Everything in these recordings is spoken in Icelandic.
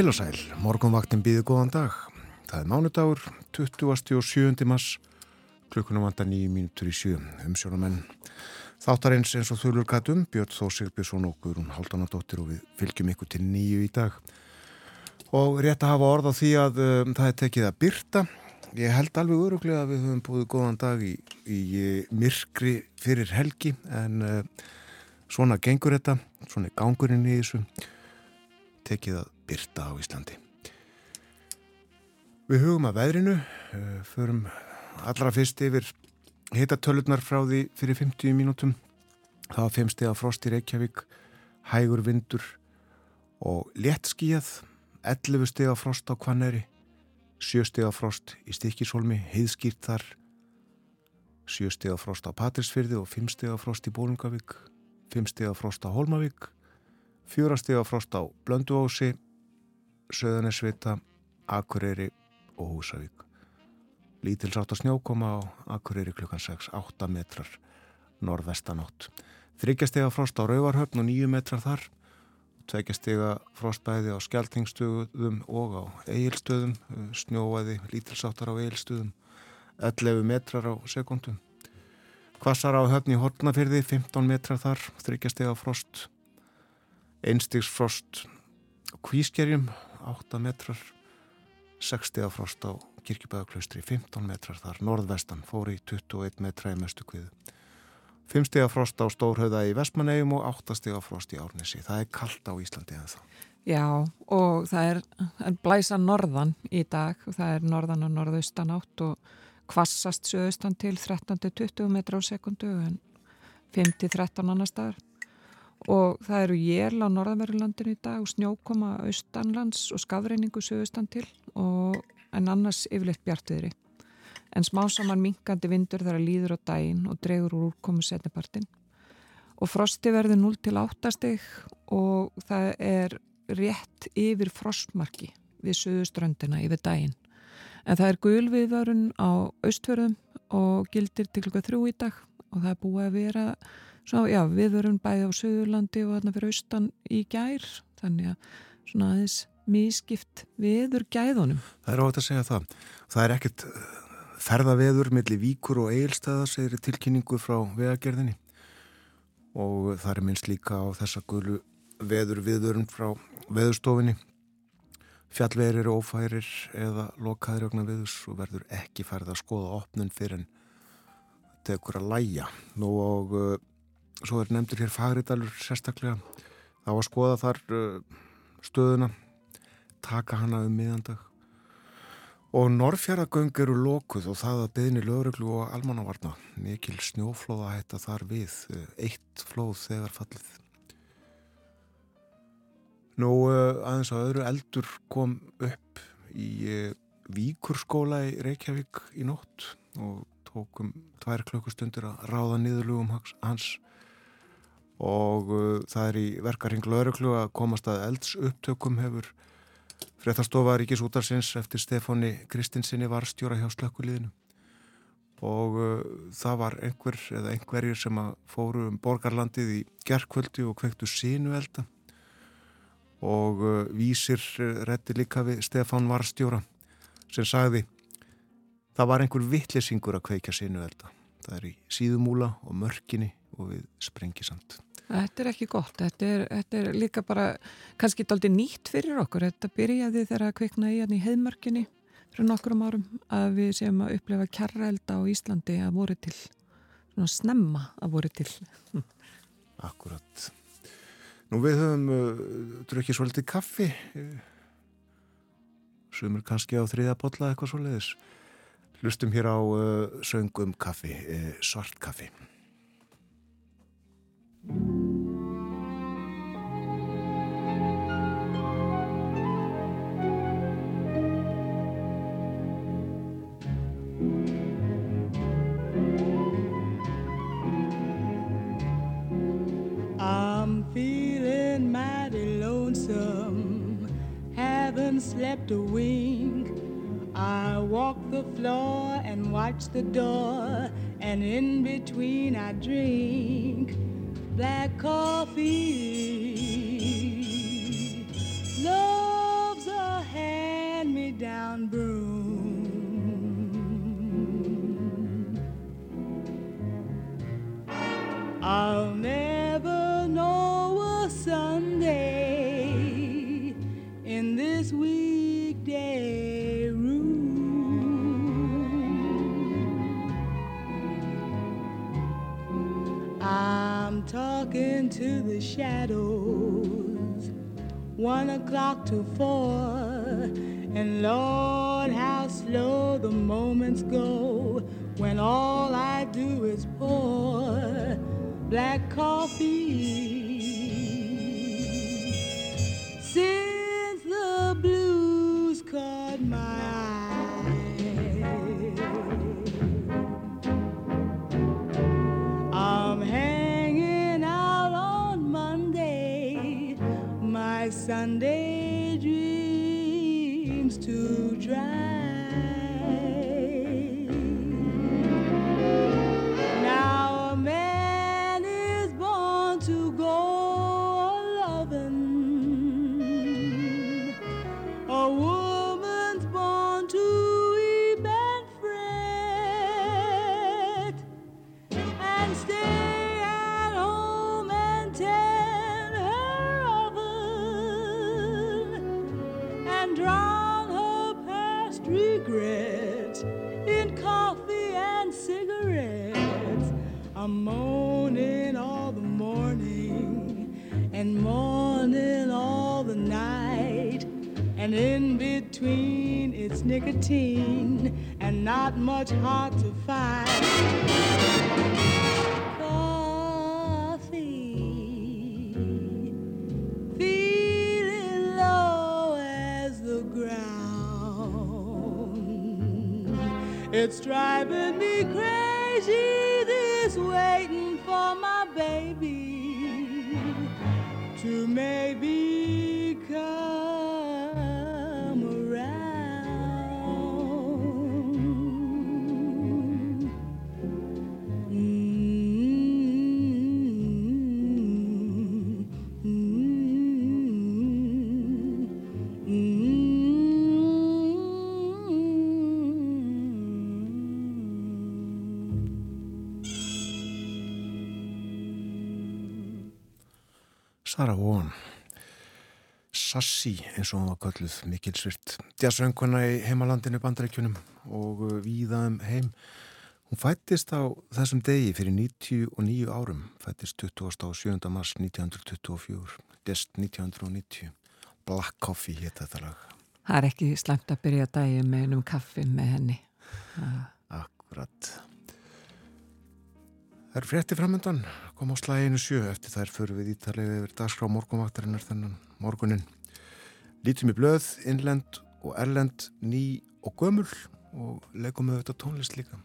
Heil og sæl, morgunvaktin býði góðan dag. Það er mánudagur, 27. mass, klukkunum vanda nýju mínutur í sjö, umsjónamenn. Þáttarins eins og þulur katum, Björn Þó Sigbjörnsson og Guðrún Haldanadóttir og við fylgjum ykkur til nýju í dag. Og rétt að hafa orð á því að um, það er tekið að byrta. Ég held alveg öruglega að við höfum búið góðan dag í, í myrkri fyrir helgi en uh, svona gengur þetta, svona er gangurinn í þessu tekið að byrta á Íslandi. Við hugum að veðrinu, uh, förum allra fyrst yfir hitatölurnar frá því fyrir 50 mínútum. Það var 5 steg af frost í Reykjavík, hægur vindur og léttskíjað, 11 steg af frost á Kvanneri, 7 steg af frost í Stikisólmi, heiðskýrt þar, 7 steg af frost á Patrísfyrði og 5 steg af frost í Bólungavík, 5 steg af frost á Holmavík, 4 steg af frost á Blönduósi, Söðanesvita, Akureyri og Húsavík. Lítilsátt að snjókoma á Akureyri klukkan 6, 8 metrar norðvestanátt. Þryggjastega frost á Rauvarhöfn og 9 metrar þar. Tveggjastega frostbæði á Skeltingstöðum og á Egilstöðum, snjóaði lítilsáttar á Egilstöðum, 11 metrar á sekundum. Kvassar á höfn í Hortnafyrði, 15 metrar þar, þryggjastega frost. Einstigsfrost Kvískerjum 8 metrar 60 frost á kirkjubæðaklaustri 15 metrar þar, norðvestan fór í 21 metra í mestu kviðu. 5 steg frost á Stórhauða í Vestmannegjum og 8 steg frost í Árnesi. Það er kallt á Íslandi en það Já, og það er, er blæsa norðan í dag. Það er norðan og norðaustan átt og kvassast söðustan til 13-20 metra á sekundu en 5-13 annar staðar og það eru jél á norðanverulandinu í dag og snjókoma austanlands og skafreiningu sögustan til og en annars yfirleitt bjartviðri. En smá saman minkandi vindur þar að líður á daginn og dregur úr úrkomu setnipartin. Og frosti verður 0 til 8 steg og það er rétt yfir frostmarki við söguströndina yfir daginn. En það er gulviðvörun á austfjörðum og gildir til klukka þrjú í dag og það er búið að vera Svo já, við verum bæði á Suðurlandi og þarna fyrir austan í gær, þannig að svona aðeins mískipt viður gæðunum. Það er óhægt að segja það. Það er ekkert eh, ferðaveður millir víkur og eilstæða, segir tilkynningu frá vegagerðinni og það er minnst líka á þessa gulu veður viðurum frá veðurstofinni. Fjallverir, ófærir eða lokaðir ögna viðus og verður ekki færð að skoða opnun fyrir en tekur að læja. Nú og eh, svo er nefndur hér Fagridalur sérstaklega. Þá að skoða þar uh, stöðuna taka hana um miðandag. Og Norrfjörðagöng eru lókuð og það að beðni lögreglu og almannavarna. Mikil snjóflóða hætta þar við uh, eitt flóð þegar fallið. Nú uh, aðeins að öðru eldur kom upp í Víkurskóla í Reykjavík í nótt og tókum tvær klökkustundir að ráða niðurlugum hans og uh, það er í verkarhing lauruglu að komast að elds upptökum hefur fréttastofa Ríkis útarsins eftir Stefáni Kristinsinni var stjóra hjá slökkuliðinu og uh, það var einhver eða einhverjir sem að fóru um borgarlandið í gerðkvöldi og kvektu sínu elda. Og uh, vísir uh, rétti líka við Stefán Varstjóra sem sagði það var einhver vittlesingur að kveika sínu elda. Það er í síðumúla og mörkinni og við sprengisand Þetta er ekki gott, þetta er, þetta er líka bara kannski aldrei nýtt fyrir okkur, þetta byrjaði þegar að kvikna í hann í heimörkinni fyrir nokkrum árum að við séum að upplefa kjarrælda á Íslandi að voru til, svona snemma að voru til. Akkurat. Nú við höfum uh, drukkið svolítið kaffi, sem er kannski á þriða botla eitthvað svolítið. Lustum hér á uh, söngum kaffi, uh, svart kaffi. I'm feeling mighty lonesome, haven't slept a wink. I walk the floor and watch the door, and in between I drink black coffee. Love's a hand me down broom. I'll talking to the shadows, one o'clock to four, and Lord, how slow the moments go when all I do is pour black coffee. Sunday dreams to dry. Sassi eins og hún var kölluð mikilsvirt. Jazzönguna í heimalandinu bandarækjunum og uh, víða um heim. Hún fættist á þessum degi fyrir 99 árum. Fættist 27. mars 1924 dest 1990 Black Coffee hétt þetta lag. Það er ekki slæmt að byrja dagi með einum kaffi með henni. Akkurat. Það er frétti framöndan kom á slæginu sjö eftir þær fyrir við ítalega yfir dagskrá morgumvaktarinnar þennan morgunin Lítum í blöð, innlend og erlend, ný og gömul og legum við þetta tónlist líka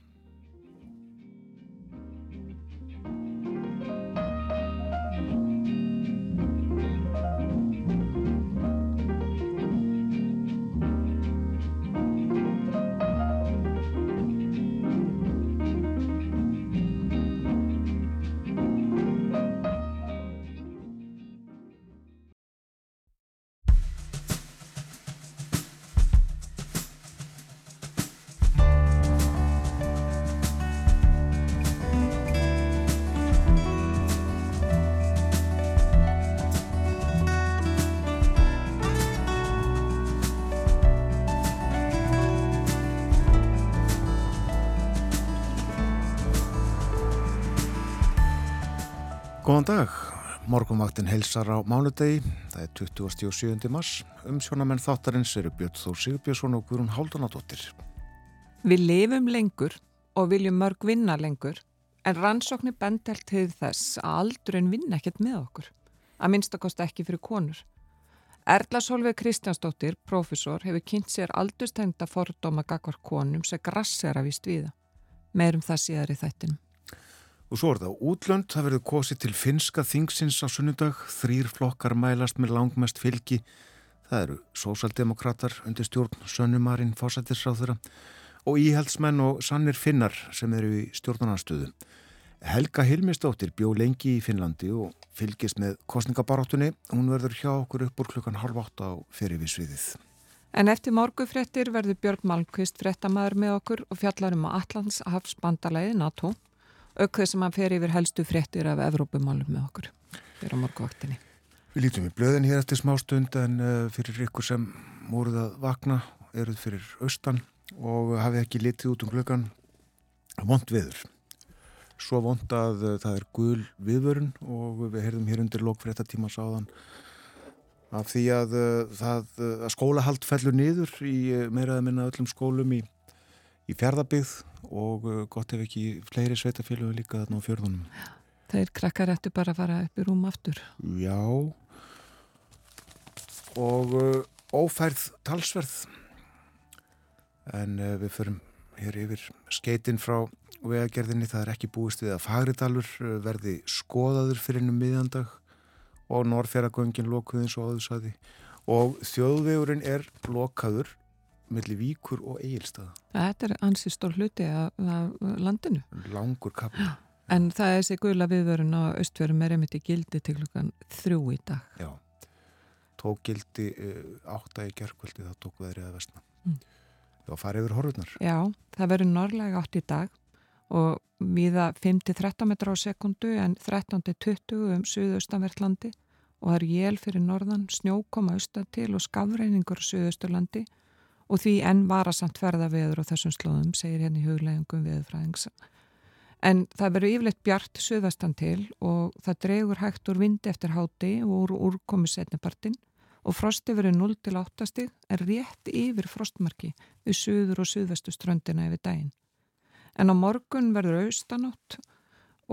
Góðan dag, morgunvaktin heilsar á mánudegi, það er 27. mars, um sjónamenn þáttarins eru Björn Þór Sigurbjörnsson og Guðrún Háldanadóttir. Við lifum lengur og viljum mörg vinna lengur en rannsóknir bendelt til þess að aldurinn vinna ekkert með okkur. Að minnstakost ekki fyrir konur. Erla Solveig Kristjánsdóttir, profesor, hefur kynnt sér aldurstengta fordóma gagvar konum sem grassera vist viða. Meirum það síðar í þættinum. Og svo er það útlönd, það verður kosið til finska þingsins á sunnudag, þrýr flokkar mælast með langmest fylgi, Það eru sósaldemokrater undir stjórn Sönnumarinn fósættisráþura og íhaldsmenn og sannir finnar sem eru í stjórnarnarstöðu. Helga Hilmistóttir bjó lengi í Finnlandi og fylgist með kostningabaráttunni. Hún verður hjá okkur upp úr klukkan halv átt á fyrirvísviðið. En eftir morgufréttir verður Björn Malmqvist fréttamaður með okkur og fjallar um að Allands hafs bandalæði NATO aukveð sem hann fer yfir helstu fréttir af Evrópumálum með okkur fyrir á morguvaktinni. Við lítum í blöðin hér eftir smá stund en uh, fyrir ykkur sem voruð að vakna eruð fyrir austan og hafið ekki litið út um klukkan vond viður svo vond að uh, það er gul viðvörun og við heyrðum hér undir lokfréttatíma sáðan af því að, uh, að skólahald fellur niður í meiraða minna öllum skólum í, í fjardabíð og gott ef ekki fleiri sveitafélag líka þarna á fjörðunum. Þeir krakkar eftir bara að fara upp í rúm aftur. Já og ófærð talsverð en við förum hér yfir skeitin frá vegagerðinni það er ekki búist við að Fagridalur eh, verði skoðaður fyrir ennum miðjandag og Norrfjöragöngin lokuð eins og áðursæði og þjóðvegurinn er lokaður millir Víkur og Egilstaða. Þetta er ansi stór hluti af, landinu. Langur kapl. En það er þessi guðla viðvörun á östverum er einmitt í gildi til klukkan þrjú í dag. Já, tók gildi uh, átta í gerðkvöldi þá tók veðrið að vestna. Mm. Var farið yfir horfurnar. Já, það verður norrlega átt í dag og viða 5-13 metra á sekundu en 13-20 um suðaustanvertlandi og það er jél fyrir norðan, snjókoma austan til og skafreiningur suðausturlandi og því enn varasamt ferða veður á þessum slóðum, segir hérna í huglegungum veðurfræðings. En það verður yfirleitt bjart suðastan til og það dregur hægt úr vindi eftir háti og úr úrkomi setnipartin og frosti verður 0-8 stig en rétt yfir frostmarki við suður og suðvestu ströndina yfir daginn. En á morgun verður austanótt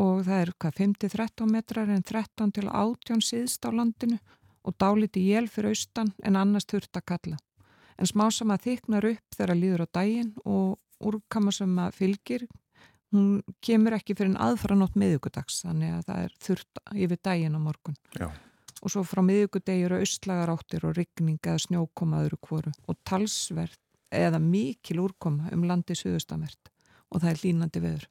og það er hvað 50-13 metrar en 13 til 18 síðst á landinu og dáliti jél fyrir austan en annars þurft að kalla. En smá sem að þyknar upp þegar líður á daginn og úrkama sem að fylgir, hún kemur ekki fyrir en aðfara nótt miðugudags þannig að það er þurft yfir daginn á morgun. Já. Og svo frá miðugudegi eru austlagar áttir og rigning eða snjókomaður kvoru og talsverð eða mikil úrkoma um landi suðustamert og það er línandi veður.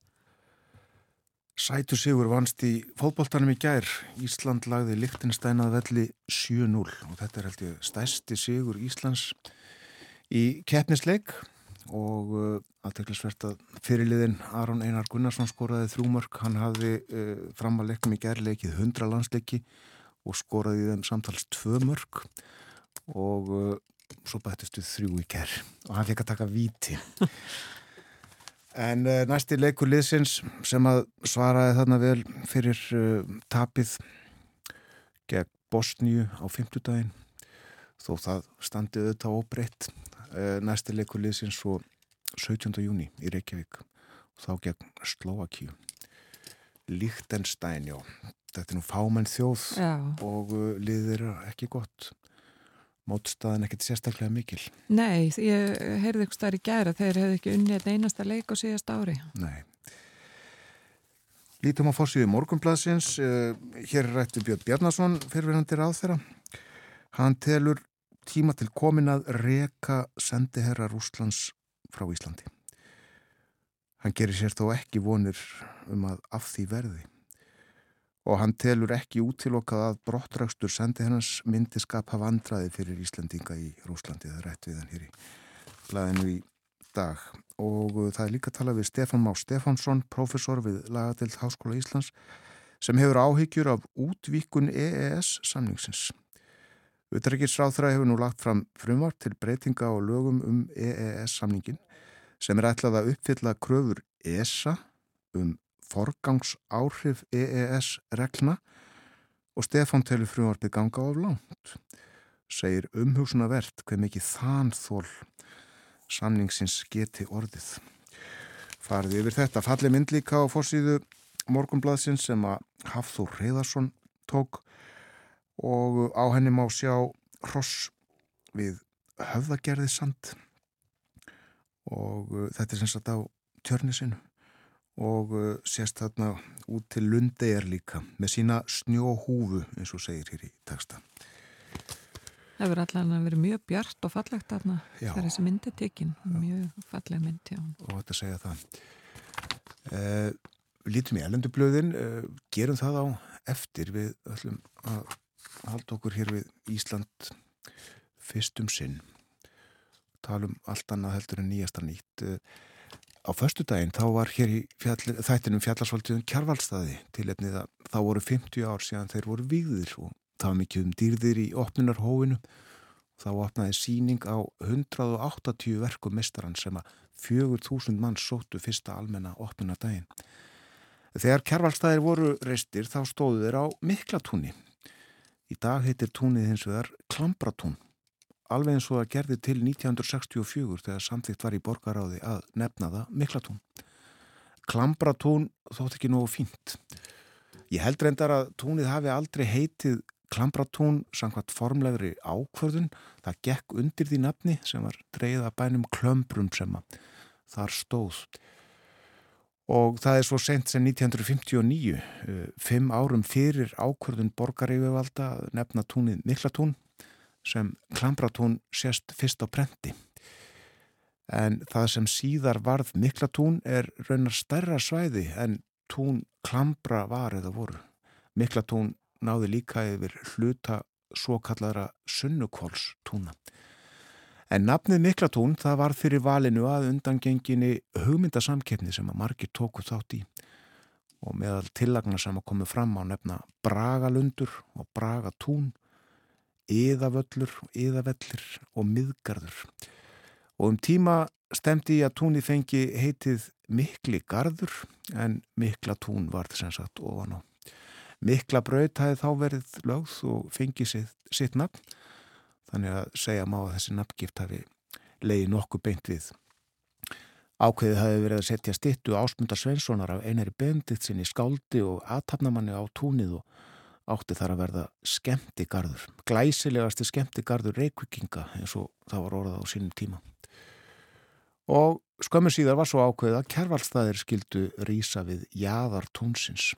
Sætu Sigur vannst í fótbolltanum í gær. Ísland lagði Lichtensteinað velli 7-0 og þetta er held ég stæsti Sigur Íslands í keppnisleik og uh, aðteklisvert að fyrirliðin Aron Einar Gunnarsson skoraði þrjúmörk. Hann hafði uh, fram að leikum í gær leikið 100 landsleiki og skoraði þeim samtals 2 mörk og uh, svo bættistu þrjú í gær og hann fekk að taka víti. En uh, næsti leikur liðsins sem að svaraði þarna vel fyrir uh, tapið gegn Bosníu á fymtudaginn þó það standið auðvitað óbreytt næsti leikur liðsins svo 17. júni í Reykjavík og þá gegn Slovakíu Líktenstein, já þetta er nú fámenn þjóð Já. og liðir ekki gott mótstaðan ekkert sérstaklega mikil. Nei, ég heyrði eitthvað starf í gæra þeir hefði ekki unnið einn einasta leik á síðast ári. Nei. Lítum á fórsíðu morgunbladsins. Eh, hér er rættu Björn Bjarnason fyrirverandi ráð þeirra. Hann telur tíma til komin að reka sendiherra Rúslands frá Íslandi. Hann gerir sér þó ekki vonir um að af því verði. Og hann telur ekki útilokkað að brottrækstur sendi hennans myndiskap hafa andraði fyrir Íslandinga í Rúslandi það er rétt við hann hér í blæðinu í dag. Og uh, það er líka að tala við Stefán Má Stefánsson professor við Lagadild Háskóla Íslands sem hefur áhyggjur af útvíkun EES samningsins Utrækisráþra hefur nú lagt fram frumvart til breytinga á lögum um EES samningin sem er ætlað að uppfylla kröfur ESA um forgangsáhrif EES regluna og Stefán telur frumvarpið ganga of langt. Segir umhúsuna verðt hver mikið þanþól samningsins geti orðið. Farði yfir þetta falli mynd líka á fórsíðu morgunbladsins sem að Hafþór Reyðarsson tók og á henni má sjá hross við höfðagerði sand og uh, þetta er sem sagt á tjörnisinu og uh, sést þarna út til Lundeir líka með sína snjóhúfu eins og segir hér í texta. Það verður allan að vera mjög bjart og fallegt þarna þegar þessi mynd er tekinn. Mjög falleg mynd, já. Og þetta segja það. Uh, lítum í elendublöðin, uh, gerum það á eftir við öllum að halda okkur hér við Ísland fyrstum sinn. Talum allt annað heldur en nýjasta nýtt. Uh, á förstu daginn þá var hér í fjall, þættinum fjallarsvaldjöðun Kjarvalstaði til efnið að þá voru 50 ár síðan þeir voru víðir og það var mikið um dýrðir í opnunarhófinu þá opnaði síning á 180 verkum mistaran sem að 4000 mann sóttu fyrsta almenna opnunardaginn. Þegar kjærvalstæðir voru reistir þá stóðu þeir á Miklatúni. Í dag heitir túnið hins vegar Klambratún. Alveg eins og það gerði til 1964 þegar samþýtt var í borgaráði að nefna það Miklatún. Klambratún þótt ekki nógu fínt. Ég held reyndar að túnið hafi aldrei heitið Klambratún samkvæmt formlegri ákvörðun. Það gekk undir því nafni sem var dreyða bænum klömbrum sem þar stóð. Og það er svo sent sem 1959, eh, fimm árum fyrir ákvörðun borgarífivalda nefna túnið Miklatún sem Klambratún sést fyrst á prenti. En það sem síðar varð Miklatún er raunar stærra svæði en tún Klambra var eða voru. Miklatún náði líka yfir hluta svo kallara sunnukóls túna. En nafnið Miklatún það var fyrir valinu að undangenginni hugmyndasamkeppni sem að margir tóku þátt í og meðal tillagna sem að komu fram á nefna Bragalundur og Bragatún, Íðavöllur, Íðavellir og Miðgarður. Og um tíma stemdi ég að túni fengi heitið Mikli Garður en Miklatún var þess að sagt ofan á. Mikla braut hafi þá verið lögð og fengið sitt, sitt nafn þannig að segja má að þessi nafngift hafi leiði nokkuð beint við. Ákveðið hafi verið að setja stittu ásmundar Sveinssonar af einari bendit sinni skáldi og aðtapnamanni á túnið og átti þar að verða skemmtigarður. Glæsilegasti skemmtigarður reykvikinga eins og það var orðað á sínum tíma. Og skömmu síðar var svo ákveðið að kjærvalstæðir skildu rýsa við jaðar tónsins.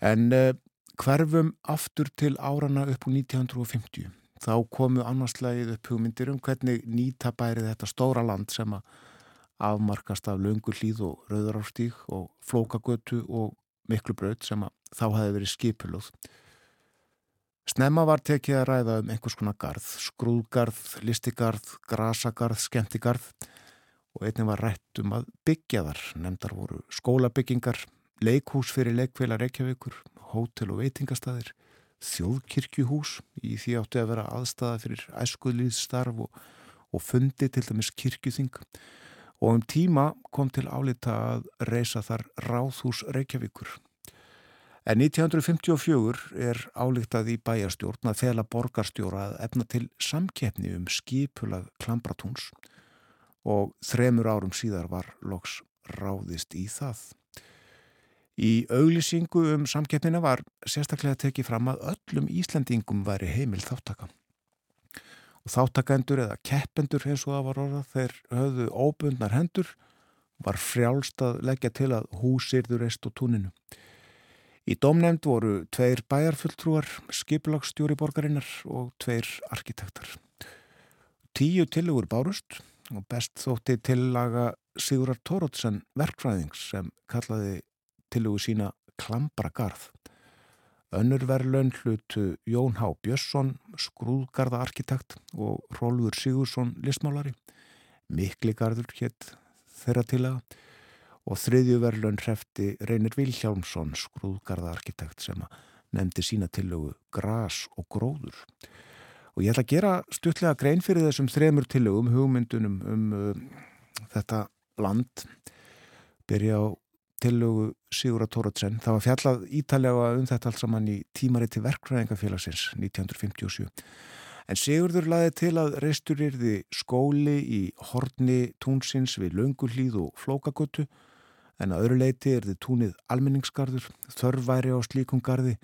En uh, hverfum aftur til árana upp á 1950. Þá komu annarslægið upp hugmyndir um hvernig nýta bæri þetta stóra land sem að afmarkast af löngu hlýð og rauðarárstík og flókagötu og miklu braut sem að þá hefði verið skipulóð. Snemma var tekið að ræða um einhvers konar garð, skrúðgarð, listigarð, grasagarð, skemmtigarð og einnig var rætt um að byggja þar. Nemndar voru skólabyggingar, leikhús fyrir leikveila Reykjavíkur, hótel og veitingastæðir, þjóðkirkjuhús í því átti að vera aðstæða fyrir æskuðlýðstarf og, og fundi til dæmis kirkjuþing og um tíma kom til álita að reysa þar Ráðhús Reykjavíkur. En 1954 er álíktað í bæjastjórn að fela borgarstjóra að efna til samkeppni um skipulað klambratúns og þremur árum síðar var loks ráðist í það. Í auglýsingu um samkeppnina var sérstaklega tekið fram að öllum Íslandingum væri heimil þáttaka. Og þáttakendur eða keppendur eins og það var orðað þeir höfðu óbundnar hendur var frjálst að leggja til að húsirður eist og túninu. Í domnefnd voru tveir bæjarfulltrúar, skiplagstjóri borgarinnar og tveir arkitektar. Tíu tilugur bárust og best þótti tillaga Sigurar Tórótsen verkfræðings sem kallaði tilugu sína Klambragarð. Önnur verðlaun hlutu Jón Há Björnsson, skrúðgarðaarkitekt og Rólfur Sigursson listmálari. Mikligarður hétt þeirra tilaga og þriðju verðlaun hrefti Reynir Vilhjálmsson, skrúðgarðaarkitekt sem nefndi sína tilugu Gras og Gróður. Og ég ætla að gera stutlega grein fyrir þessum þremur tilugum, hugmyndunum um uh, þetta land, byrja á tillögu Sigurða Tóratsen. Það var fjallað ítalega um þetta allt saman í tímariti verkfræðingafélagsins 1957. En Sigurður laði til að reistur yrði skóli í horni túnsins við löngullíð og flókagötu en að öðru leiti yrði túnið almenningsgarður, þörfværi á slíkum garði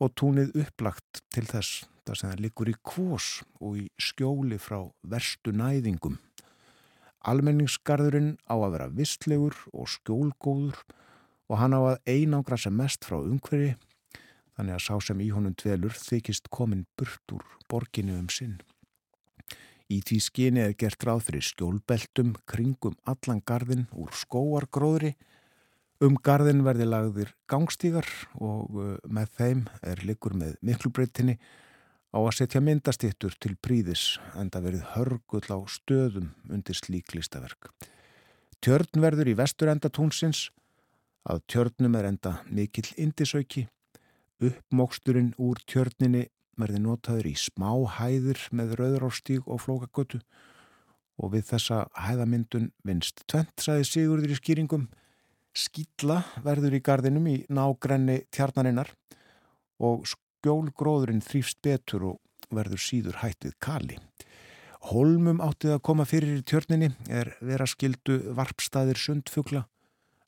og túnið upplagt til þess þar sem það likur í kvós og í skjóli frá verstu næðingum. Almenningsgarðurinn á að vera vistlegur og skjólgóður og hann á að einangra sem mest frá umhverfi þannig að sá sem í honum dvelur þykist komin burt úr borginu um sinn. Í því skyni er gert ráð fyrir skjólbeltum kringum allan gardin úr skóargróðri. Um gardin verði lagðir gangstígar og uh, með þeim er likur með miklubreytinni á að setja myndastittur til príðis en það verið hörgull á stöðum undir slík listaverk. Tjörn verður í vestur enda tónsins, að tjörnum er enda mikill indisauki, uppmóksturinn úr tjörninni verði notaður í smá hæðir með rauðrárstíg og flókagötu. Og við þessa hæðamyndun vinst tvent, saði Sigurður í skýringum, skýtla verður í gardinum í nágrenni tjarnarinnar og skjólgróðurinn þrýfst betur og verður síður hættið kali. Holmum áttið að koma fyrir í tjörninni er vera skildu varpstaðir sundfugla.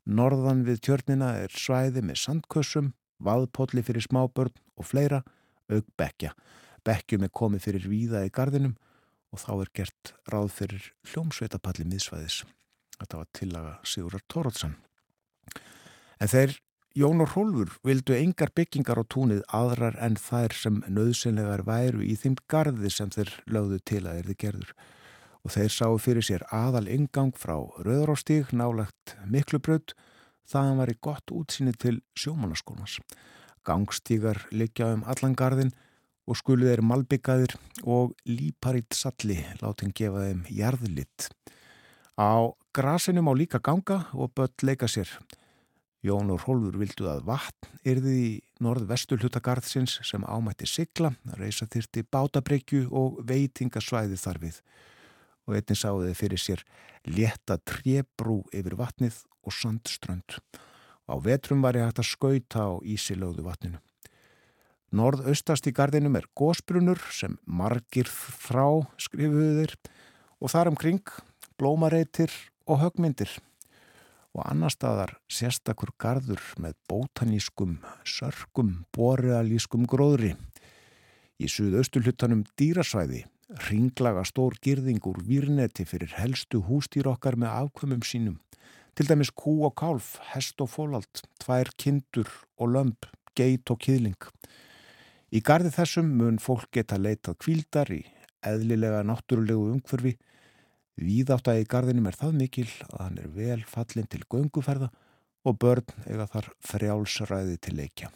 Norðan við tjörnina er svæði með sandkössum, vaðpolli fyrir smábörn og fleira auk bekja. Bekjum er komið fyrir víða í gardinum og þá er gert ráð fyrir hljómsveitapalli miðsvæðis. Þetta var tillaga Sigurar Tórótsan. En þeir Jón og Rólfur vildu engar byggingar á túnið aðrar en þær sem nöðsynlegar væru í þeim gardi sem þeir lögðu til að erði gerður. Og þeir sáu fyrir sér aðal ingang frá Röðrástíg, nálagt Miklubraut, þaðan var í gott útsýni til sjómanaskónas gangstígar liggja um allan gardin og skuluð er malbyggaðir og líparitt salli látin gefa þeim jarðlitt. Á grasinu má líka ganga og börn leika sér. Jón og Rólfur vildu að vatn yrði í norð-vestu hlutagarðsins sem ámætti sigla, reysa þyrti bátabrekju og veitingasvæði þarfið og einnig sáðu þið fyrir sér létta trebrú yfir vatnið og sandströnd. Á vetrum var ég hægt að skauta á ísilögðu vatninu. Norðaustast í gardinum er gósbrunur sem margir frá skrifuður og þar umkring blómareitir og högmyndir og annar staðar sérstakur gardur með bótanískum, sörgum, borealískum gróðri. Í suðaustulhuttanum dýrasvæði ringlaga stór girðingur výrneti fyrir helstu hústýr okkar með afkvömmum sínum Til dæmis kú og kálf, hest og fólald, tvær kindur og lömp, geit og kýðling. Í gardi þessum mun fólk geta leitað kvíldar í eðlilega náttúrulegu umhverfi. Víðáttægi gardinum er það mikil að hann er vel fallin til gönguferða og börn eiga þar frjálsræði til leikja.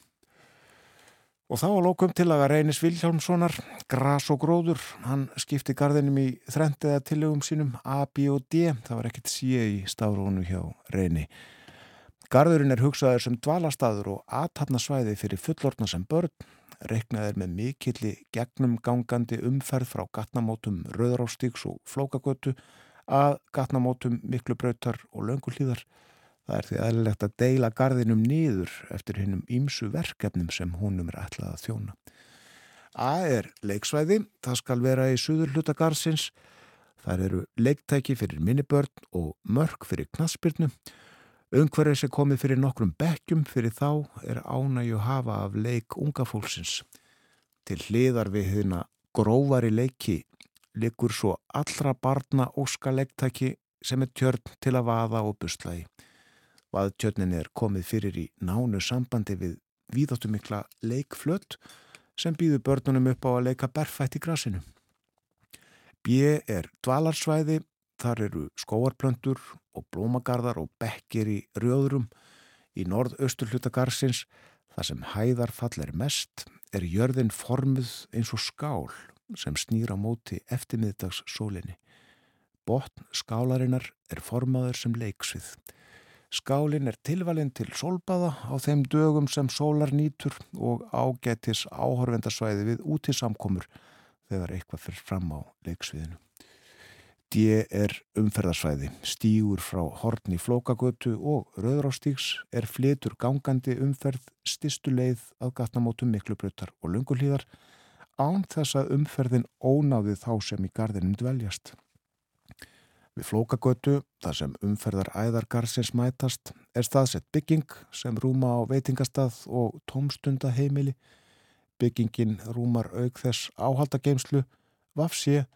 Og þá að lókum til að reynis Viljámssonar, Gras og Gróður, hann skipti gardinum í þrendiða tillögum sínum A, B og D, það var ekkert síð í stafrónu hjá reyni. Gardurinn er hugsaður sem dvalastaður og aðtapnasvæði fyrir fullorna sem börn, reiknaður með mikilli gegnum gangandi umferð frá gatnamótum Röðrástíks og Flókagötu að gatnamótum Miklubrautar og Löngullíðar Það er því aðlilegt að deila gardinum nýður eftir hinnum ímsu verkefnum sem húnum er ætlað að þjóna. A er leiksvæði, það skal vera í suður hluta gardsins. Það eru leiktæki fyrir minnibörn og mörg fyrir knaspirnu. Ungverðið sem komið fyrir nokkrum bekkjum fyrir þá er ánægju hafa af leik unga fólksins. Til hliðar við hérna grófari leiki likur svo allra barna óska leiktæki sem er tjörn til að vaða og buslægi. Vaðtjörnin er komið fyrir í nánu sambandi við víðáttumikla leikflött sem býður börnunum upp á að leika berfætt í grasinu. B er dvalarsvæði, þar eru skóarplöndur og blómagarðar og bekkir í rjóðurum. Í norðaustur hlutagarsins, þar sem hæðarfall er mest, er jörðin formuð eins og skál sem snýra móti eftirmiðdags sólinni. Botn skálarinnar er formaður sem leiksvið. Skálin er tilvalinn til solbaða á þeim dögum sem sólar nýtur og ágætis áhörvendarsvæði við út í samkomur þegar eitthvað fyrir fram á leiksviðinu. D er umferðarsvæði, stígur frá hortni flókagötu og rauðrástíks er flitur gangandi umferð stistu leið að gatnamótum miklubrötar og lungullíðar án þess að umferðin ónáði þá sem í gardinum dveljast. Við flókagötu, þar sem umferðar æðargarsins mætast, er staðsett bygging sem rúma á veitingastað og tómstundaheimili. Byggingin rúmar auk þess áhaldageimslu, vafsið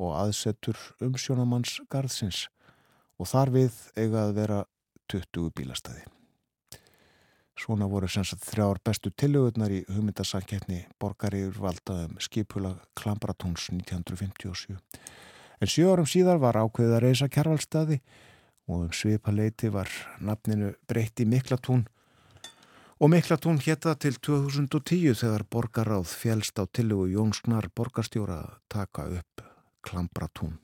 og aðsetur umsjónamanns garðsins og þar við eiga að vera 20 bílastæði. Svona voru sem sagt þrjár bestu tillögurnar í hugmyndasanketni borgarir valdaðum skipula Klambratúns 1957. En sjö árum síðar var ákveðið að reysa kjærvalstaði og um svipa leiti var nafninu breytti Miklatún og Miklatún hétta til 2010 þegar borgaráð fjælst á tillögu Jónsgnar borgarstjóra að taka upp Klambratún.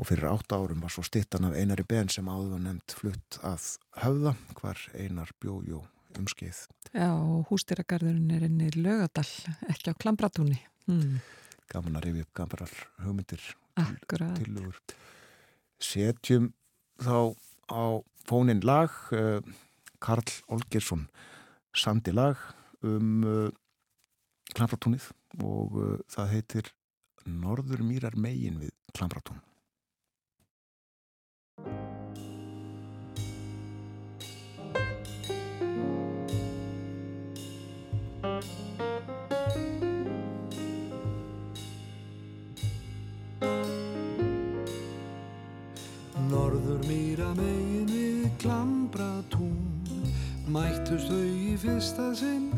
Og fyrir átta árum var svo stittan af einari ben sem áður var nefnt flutt að höfða hvar einar bjójó um skeið. Já, og hústýragarðurinn er inn í lögadal, ekki á Klambratúni. Hmm. Gaman að rifja upp gambarar hugmyndir Akkurat. tilugur. Setjum þá á fónin lag uh, Karl Olgersson sandi lag um uh, Klambratúnið og uh, það heitir Norður mýrar megin við Klambratún. Norður mýra megin við klambratún Mættust þau í fyrsta sinn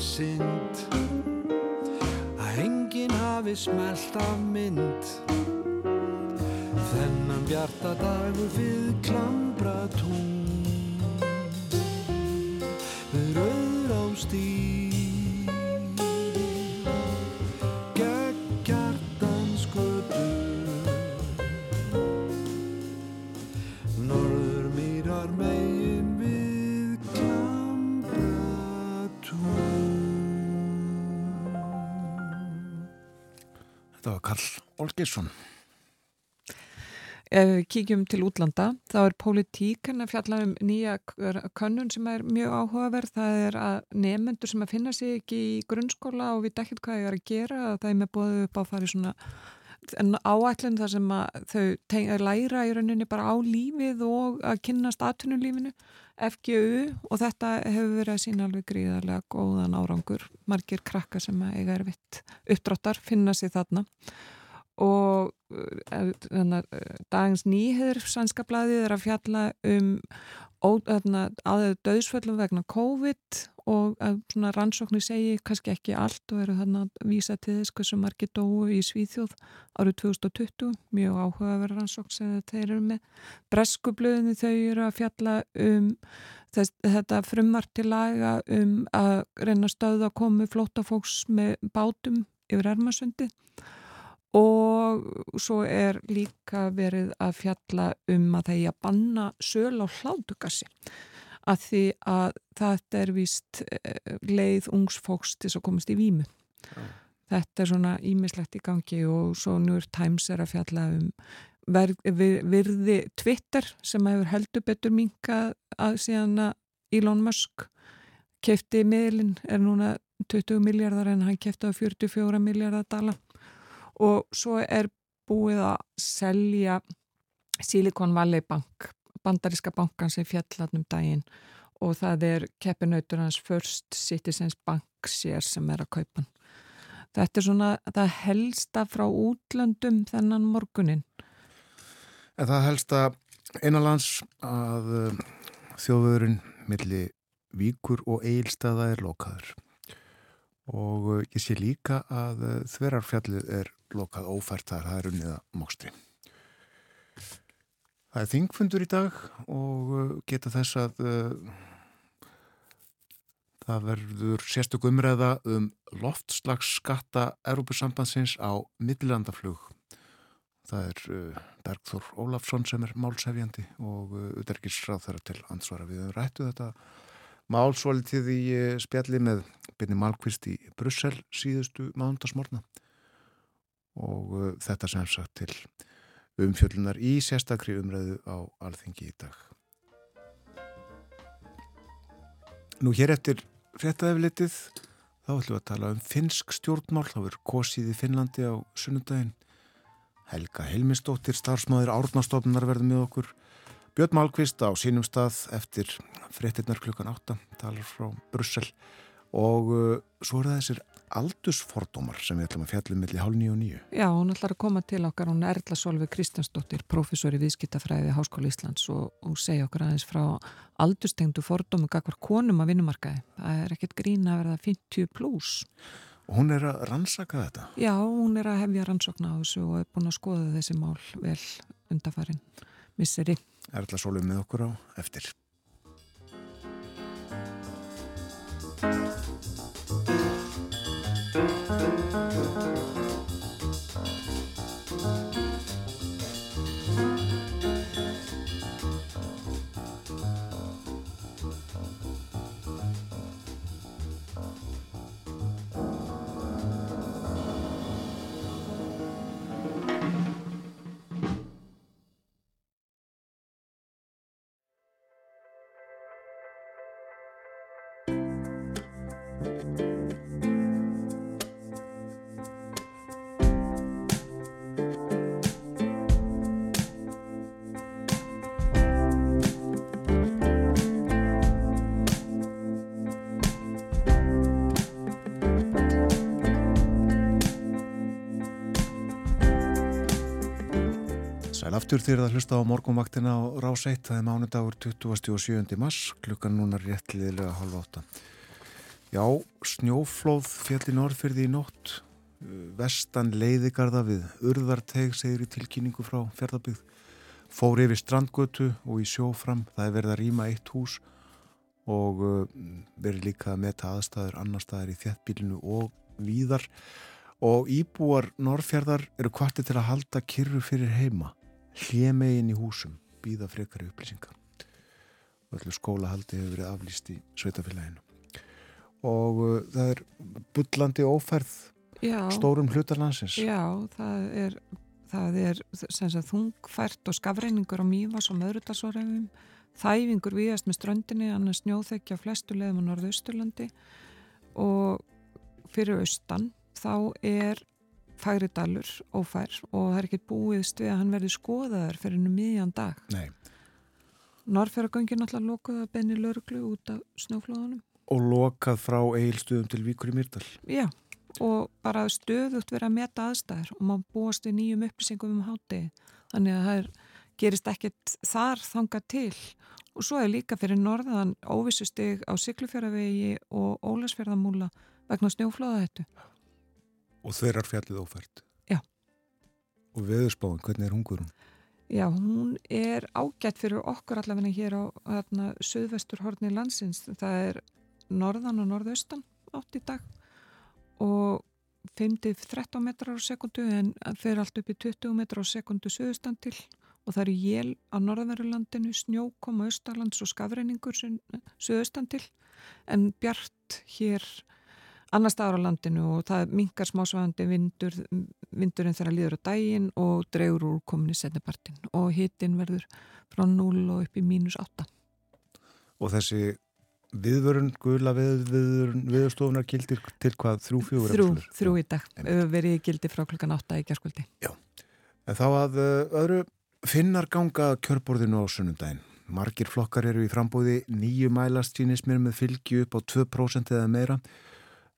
synd að enginn hafi smelt af mynd. Þennan bjarta dagur við klambratún við rauður Olgersson. ef við kíkjum til útlanda þá er pólitíkan að fjalla um nýja könnun sem er mjög áhugaverð. Það er að nefnendur sem að finna sig ekki í grunnskóla og vita ekkert hvað ég er að gera að það er með bóðu upp á að fara í svona áætlun þar sem þau læra í rauninni bara á lífið og að kynast atvinnulífinu FGU og þetta hefur verið að sína alveg gríðarlega góðan árangur. Margir krakka sem eiga erfitt uppdráttar finna sig þarna og uh, dagins nýheður sannska blæðið er að fjalla um aðeins döðsföllum vegna COVID og rannsóknir segi kannski ekki allt og eru þannig að vísa til þess hversu margir dói í Svíþjóð árið 2020, mjög áhugaverð rannsókn sem þeir eru með. Breskublöðinu þau eru að fjalla um þess, þetta frumartilaga um að reyna stöðu að komi flótafóks með bátum yfir Ermarsundi og svo er líka verið að fjalla um að það er að banna söl á hlátugassi að því að þetta er vist eh, leið ungs fólks til að komast í výmu. Já. Þetta er svona ímislegt í gangi og svo New York Times er að fjalla um virði Twitter sem hefur heldur betur minka að síðan að Elon Musk kefti miðlinn er núna 20 miljardar en hann kefti á 44 miljardar dala og svo er búið að selja Silicon Valley Bank bandaríska bankan sem fjallatnum daginn. Og það er keppinautur hans First Citizens Bank sér sem er að kaupa þetta er svona það helsta frá útlöndum þennan morgunin En það helsta einanlands að uh, þjóðvöðurinn milli víkur og eilstaða er lokaður. Og uh, ég sé líka að uh, þverjarfjallið er lokað ófært þar, það er unniða mókstri. Það er þingfundur í dag og uh, geta þess að uh, það verður sérstök umræða um loftslagsskatta Európusambansins á millilandaflug. Það er uh, Bergþór Ólafsson sem er málsefjandi og auðverkisráð þeirra til ansvara. Við rættu þetta málsvalitið í spjalli með Binni Malkvist í Brussel síðustu mánundasmórna og uh, þetta sem sagt til umfjöllunar í sérstakri umræðu á alþengi í dag. Nú hér eftir fréttaeflitið þá ætlum við að tala um finsk stjórnmál, þá er kosið í Finnlandi á sunnudaginn. Helga Helmistóttir, starfsmáður árnastofnar verður með okkur. Björn Málkvist á sínum stað eftir fréttinnar klukkan 8, talar frá Brussel og uh, svo er það þessir aldursfordómar sem við ætlum að fjallum millir hálf nýju og nýju. Já, hún ætlar að koma til okkar, hún er Erla Solveig Kristjánsdóttir, professor í viðskiptafræði Háskóla Íslands og, og segja okkur aðeins frá aldurstengdu fordómu gagvar konum að vinnumarkaði. Það er ekkert grín að verða 50 pluss. Hún er að rannsaka þetta? Já, hún er að hefja rannsókna á þessu og er búin að skoða þessi mál vel undafarin misseri. Erla Solveig með okkur á eftir. Aftur þér að hlusta á morgunvaktina á Rás 1, það er mánudagur 27. mars, klukkan núna réttliðilega halv átta. Já, snjóflóð fjalli norðfyrði í nótt, vestan leiðigarða við urðarteg segir í tilkynningu frá fjörðarbygð, fór yfir strandgötu og í sjófram, það er verið að rýma eitt hús og verið líka að meta aðstæður annar staðar í þjættbílinu og víðar og íbúar norðfjörðar eru kvartið til að halda kyrru fyrir heima hljemegin í húsum býða frekari upplýsingar. Og öllu skólahaldi hefur verið aflýst í sveitafélaginu og uh, það er bullandi óferð Já. stórum hlutarlansins Já, það er það er sagt, þungfært og skafreiningur á mývas og möðrutarsórefum, þæfingur viðast með ströndinni, annars snjóþekja flestu leðum á norðausturlandi. Og fyrir austan þá er færidalur ófær og það er ekki búiðst við að hann verði skoðaður fyrir ennum miðjan dag. Nei. Norrferðagöngin alltaf lokuða benni lörglu út af snjóflóðunum. Og lokað frá eigilstuðum til Víkur í Myrdal. Já, og bara stöðugt verið að meta aðstæður og maður búast við nýjum upplýsingum um hátegi. Þannig að það er, gerist ekkert þar þangað til. Og svo er líka fyrir norðan óvissustig á Siglufjörðavegi og Ólasfjörðamúla vegna snjóflóða þetta. Og þeirrar fjallið ófært. Já. Og veðurspáin, hvernig er hungurum? Já, hún er ágætt fyrir okkur allavegna hér á hérna, söðvestur horni landsins. Það er norðan og norðaustan átt í dag og 5-13 metrar á sekundu en fyrir allt upp í 20 metrar á sekundu söðustan til og það eru jél á norðanverulandinu, snjókom á austalands og skafreiningur söðustan til en bjart hér annar staðar á landinu og það mingar smásvægandi vindur, vindurinn þegar líður á daginn og dreyur úr kominni setnipartin og hitin verður frá 0 og upp í mínus 8. Og þessi viðvörun, gula við, viðvörun, viðstofunar gildir til hvað þrjú fjögur? Þrjú, þrjú í dag, verið gildi frá klukkan 8 í gerðskvöldi. Já, en þá að öðru finnar ganga kjörborðinu á sunnundaginn. Margir flokkar eru í frambóði nýju mælast sínismir með fylgi upp á 2% eða meira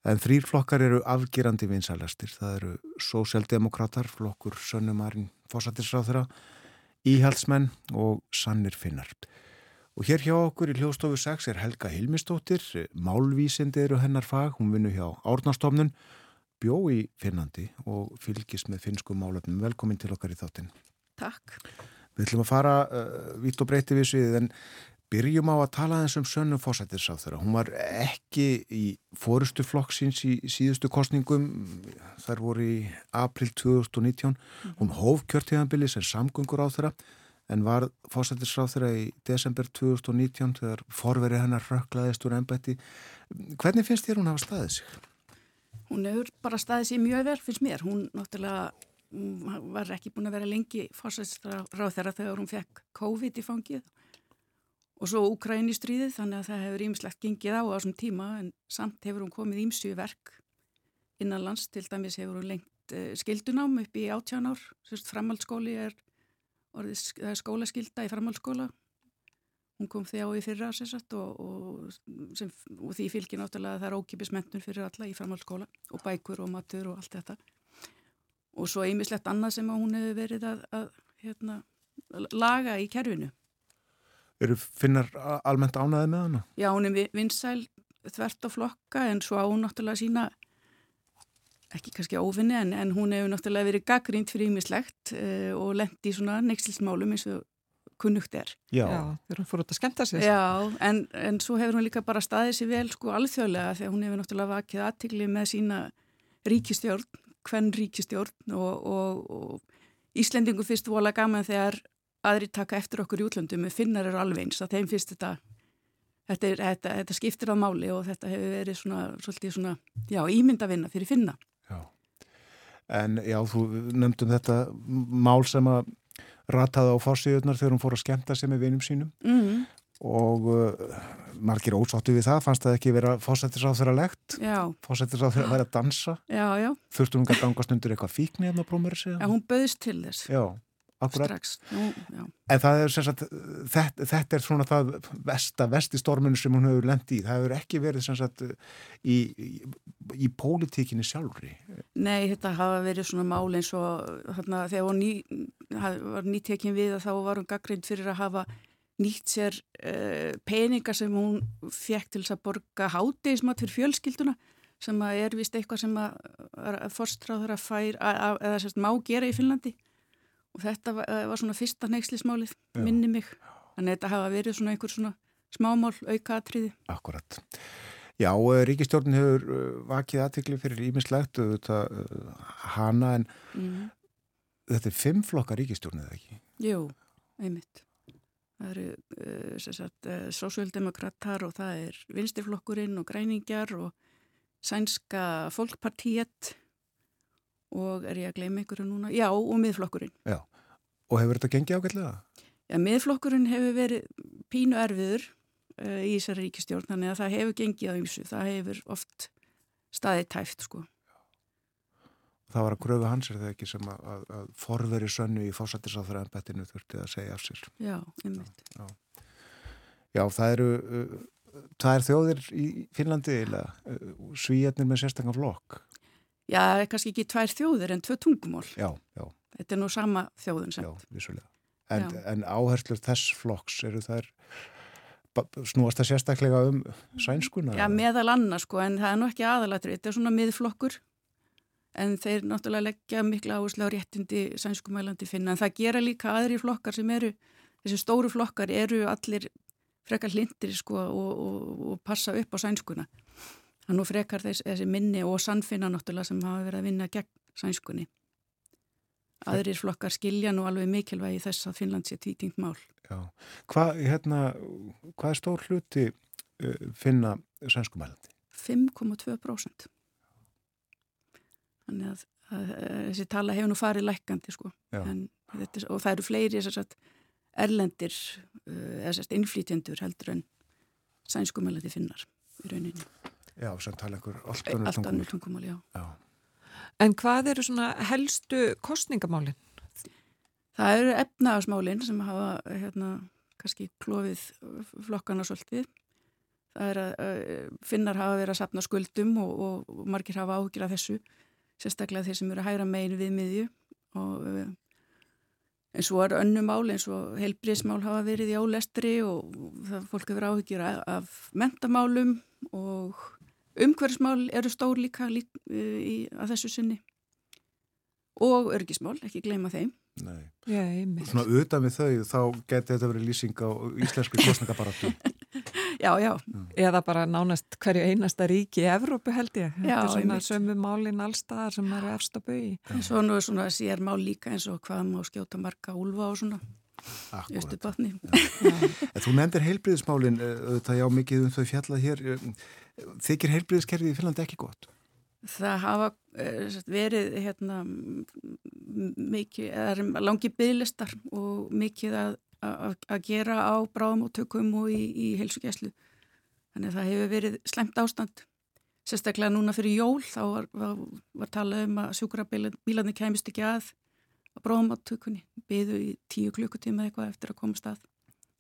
en þrýr flokkar eru afgerandi vinsalastir. Það eru sósjaldemokrater, flokkur Sönnumarinn Fossatisráþura, Íhaldsmenn og Sannir Finnar. Og hér hjá okkur í hljóstofu 6 er Helga Hilmistóttir, málvísindi eru hennar fag, hún vinnu hjá Árnastofnun, bjó í Finnandi og fylgis með finsku málöfnum. Velkomin til okkar í þáttinn. Takk. Við ætlum að fara uh, vitt og breyti við svið en byrjum á að tala þessum sönnum fósættirsáþurra. Hún var ekki í fórustu flokksins í síðustu kostningum, þar voru í april 2019. Hún hóf kjörtíðanbili sem samgöngur á þeirra en var fósættisráþurra í desember 2019 þegar forverið hennar rökklaðist úr ennbætti. Hvernig finnst þér hún hafa staðið sig? Hún hefur bara staðið sig mjög vel finnst mér. Hún náttúrulega hún var ekki búin að vera lengi fósættisráþurra þegar hún fekk COVID í fangið og svo Úkræni stríðið þannig að það hefur ímislegt gengið á á þessum tíma en samt hefur hún komið ímsu verk innan lands til dæmis hefur hún lengt uh, skildunám upp í 18 ár, framhaldsskóli er er skólaskylda í framhaldsskóla. Hún kom því á í fyrra sagt, og, og, sem, og því fylgir náttúrulega að það er ókipismentun fyrir alla í framhaldsskóla og bækur og matur og allt þetta. Og svo einmislegt annað sem hún hefur verið að, að hérna, laga í kerfinu Eru finnar almennt ánaði með hana? Já, hún er vinsæl þvert á flokka en svo á hún náttúrulega sína ekki kannski ófinni en, en hún hefur náttúrulega verið gaggrínt fyrir ímislegt uh, og lendi í svona nextilsmálum eins og kunnugt er. Já, Já þegar hún fór út að skemta sig. Já, en, en svo hefur hún líka bara staðið sér vel sko alþjóðlega þegar hún hefur náttúrulega vakið aðtikli með sína ríkistjórn, hvern ríkistjórn og, og, og Íslendingu fyrst vola gaman þegar aðri taka eftir okkur í útlöndum með finnar eru alveg eins að þeim finnst þetta Þetta, er, þetta, þetta skiptir á máli og þetta hefur verið svona, svona, já, ímyndavinna fyrir finna. Já, en já, þú nefndum þetta mál sem að rataði á fórsíðunar þegar hún fór að skemta sig með vinum sínum mm -hmm. og uh, margir ósáttu við það, fannst það ekki vera fósættisáð þeirra legt, fósættisáð þeirra að dansa. Já, já. Þurftu hún að gangast undir eitthvað fíkni eða brómur segja? Já, hún böðist til þess. Já. Strax. Nú, en það er sagt, þetta, þetta er svona það vesta, vestistorminu sem hún hefur lendi í. Það hefur ekki verið sagt, í, í, í pólitíkinni sjálfri. Nei, þetta hafa verið svona mál eins og þarna, þegar hún ný, var nýttekin við þá var hún gaggrind fyrir að hafa nýtt sér uh, peninga sem hún fekk til að borga hátegismat fyrir fjölskylduna sem er vist eitthvað sem að, að forstráður að fær að, að, sérst má gera í Finnlandi og þetta var, eh, var svona fyrsta neykslismálið, minni mig þannig að þetta hafa verið svona einhver svona smámál auka atriði. Akkurat. Já, eh, ríkistjórn hefur eh, vakið aðtikli fyrir ímislegt hana en mm. þetta er fimm flokka ríkistjórn eða ekki? Jú, einmitt. Það eru uh, sósjöldemokrater og það er vinstirflokkurinn og græningjar og sænska fólkpartíett og er ég að gleyma einhverju núna? Já, og miðflokkurinn. Já, og hefur þetta gengið ágætlega? Já, miðflokkurinn hefur verið pínu erfiður uh, í þessari ríkistjórn, þannig að það hefur gengið á ymsu, það hefur oft staðið tæft, sko. Það var að gröfu hans er það ekki sem að, að, að forveri sönnu í fósættisáþra en bettinu þurfti að segja af sér. Já, einmitt. Já, já það eru, uh, það er þjóðir í Finnlandi eða uh, svíjarnir með sérstaklega flokk. Já, kannski ekki tvær þjóðir en tvö tungumól. Já, já. Þetta er nú sama þjóðin sem. Já, vissulega. En, en áherslur þess flokks eru þær snúast það sérstaklega um sænskuna? Já, meðal annars sko, en það er nú ekki aðalatri. Þetta er svona miðflokkur en þeir náttúrulega leggja mikla áherslu á réttindi sænskumælandi finna. En það gera líka aðri flokkar sem eru, þessi stóru flokkar eru allir frekar hlindir sko og, og, og passa upp á sænskuna. Það nú frekar þess, þessi minni og sannfinna náttúrulega sem hafa verið að vinna gegn sænskunni. Aðrir flokkar skilja nú alveg mikilvægi þess að Finnland sé tvítingt mál. Já. Hvað hérna, hva er stór hluti uh, finna sænskumælandi? 5,2%. Þannig að, að, að þessi tala hefur nú farið lækandi sko. En, þetta, og það eru fleiri sagt, erlendir uh, eða innflýtjendur heldur en sænskumælandi finnar í rauninni. Já, sem tala einhver allt önnur tungumál. Tungumál, já. já. En hvað eru svona helstu kostningamálinn? Það eru efnaðasmálinn sem hafa hérna kannski klófið flokkana svolítið. Það er að finnar hafa verið að sapna skuldum og, og, margir hafa áhugir af þessu, sérstaklega þeir sem eru að hæra megin við miðju og en svo er önnum mál eins og heilbríðsmál hafa verið í álestri og það fólk hefur áhugir af, af mentamálum og umhverfsmál eru stór líka lík, í, að þessu sinni. Og örgismál, ekki gleyma þeim. Nei, Já, svona auðvitað með þau þá geti þetta verið lýsing á íslensku kostningabaratu Já, já. Eða bara nánast hverju einasta ríki í Evrópu held ég. Já, Þetta er svona sömu málinn allstaðar sem eru efst að bauði Svo nú er svona sér mál líka eins og hvað má skjóta marga úlfa og svona Östubotni Þú nefndir heilbriðismálin auðvitað já mikið um þau fjallað hér þykir heilbriðiskerfið í Finnlandi ekki gott? Það hafa uh, verið hérna, mikið, langi bygglistar og mikið að, að, að gera á bráðamóttökum og í, í heilsugjæslu. Þannig að það hefur verið slemt ástand. Sérstaklega núna fyrir jól þá var, var, var talað um að sjúkrabílarnir kemist ekki að á bráðamóttökunni. Byðu í tíu klukkutíma eitthvað eftir að koma stað.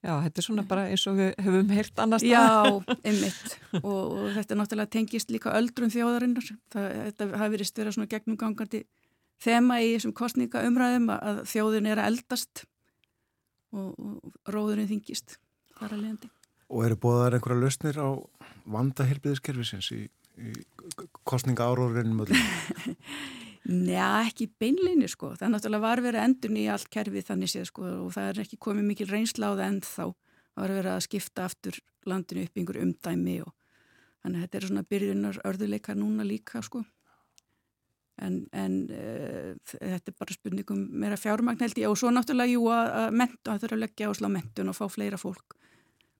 Já, þetta er svona bara eins og við hefum heyrt annars Já, einmitt. Og, og þetta er náttúrulega tengist líka öldrum þjóðarinnar. Það, þetta hafi verið stverða svona gegnumgangandi þema í þessum kostningaumræðum að þjóðin er að eldast og, og róðurinn þingist þar að leiðandi. Og eru bóðar einhverja lausnir á vanda heilbriðiskerfisins í, í kostninga áróðurinn möllum? Njá, ekki beinleini sko. Það er náttúrulega var verið endun í allt kerfið þannig séð sko og það er ekki komið mikil reynsla á það en þá var verið að skipta aftur landinu upp yngur umdæmi og þannig að þetta er svona byrjunar örðuleika núna líka sko. En, en uh, þetta er bara spurningum meira fjármagn held ég og svo náttúrulega jú að, menta, það þurfa að leggja ásla á mentun og fá fleira fólk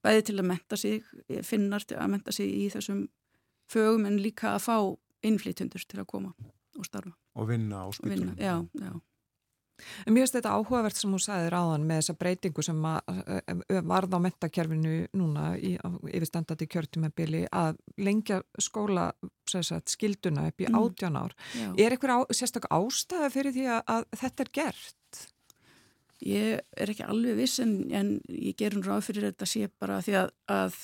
bæði til að menta sig, finnar til að menta sig í þessum fögum en líka að fá innflytundur til að koma og starfa. Og vinna á spítunum. Já, já. En mér finnst þetta áhugavert sem hún sagði ráðan með þessa breytingu sem varð á mentakerfinu núna í yfirstandandi kjörtumabili að lengja skóla sagt, skilduna upp í Mm. átján ár. Já. Er eitthvað sérstaklega ástæða fyrir því að, að þetta er gert? Ég er ekki alveg viss en, en ég gerum ráð fyrir þetta sé bara því að, að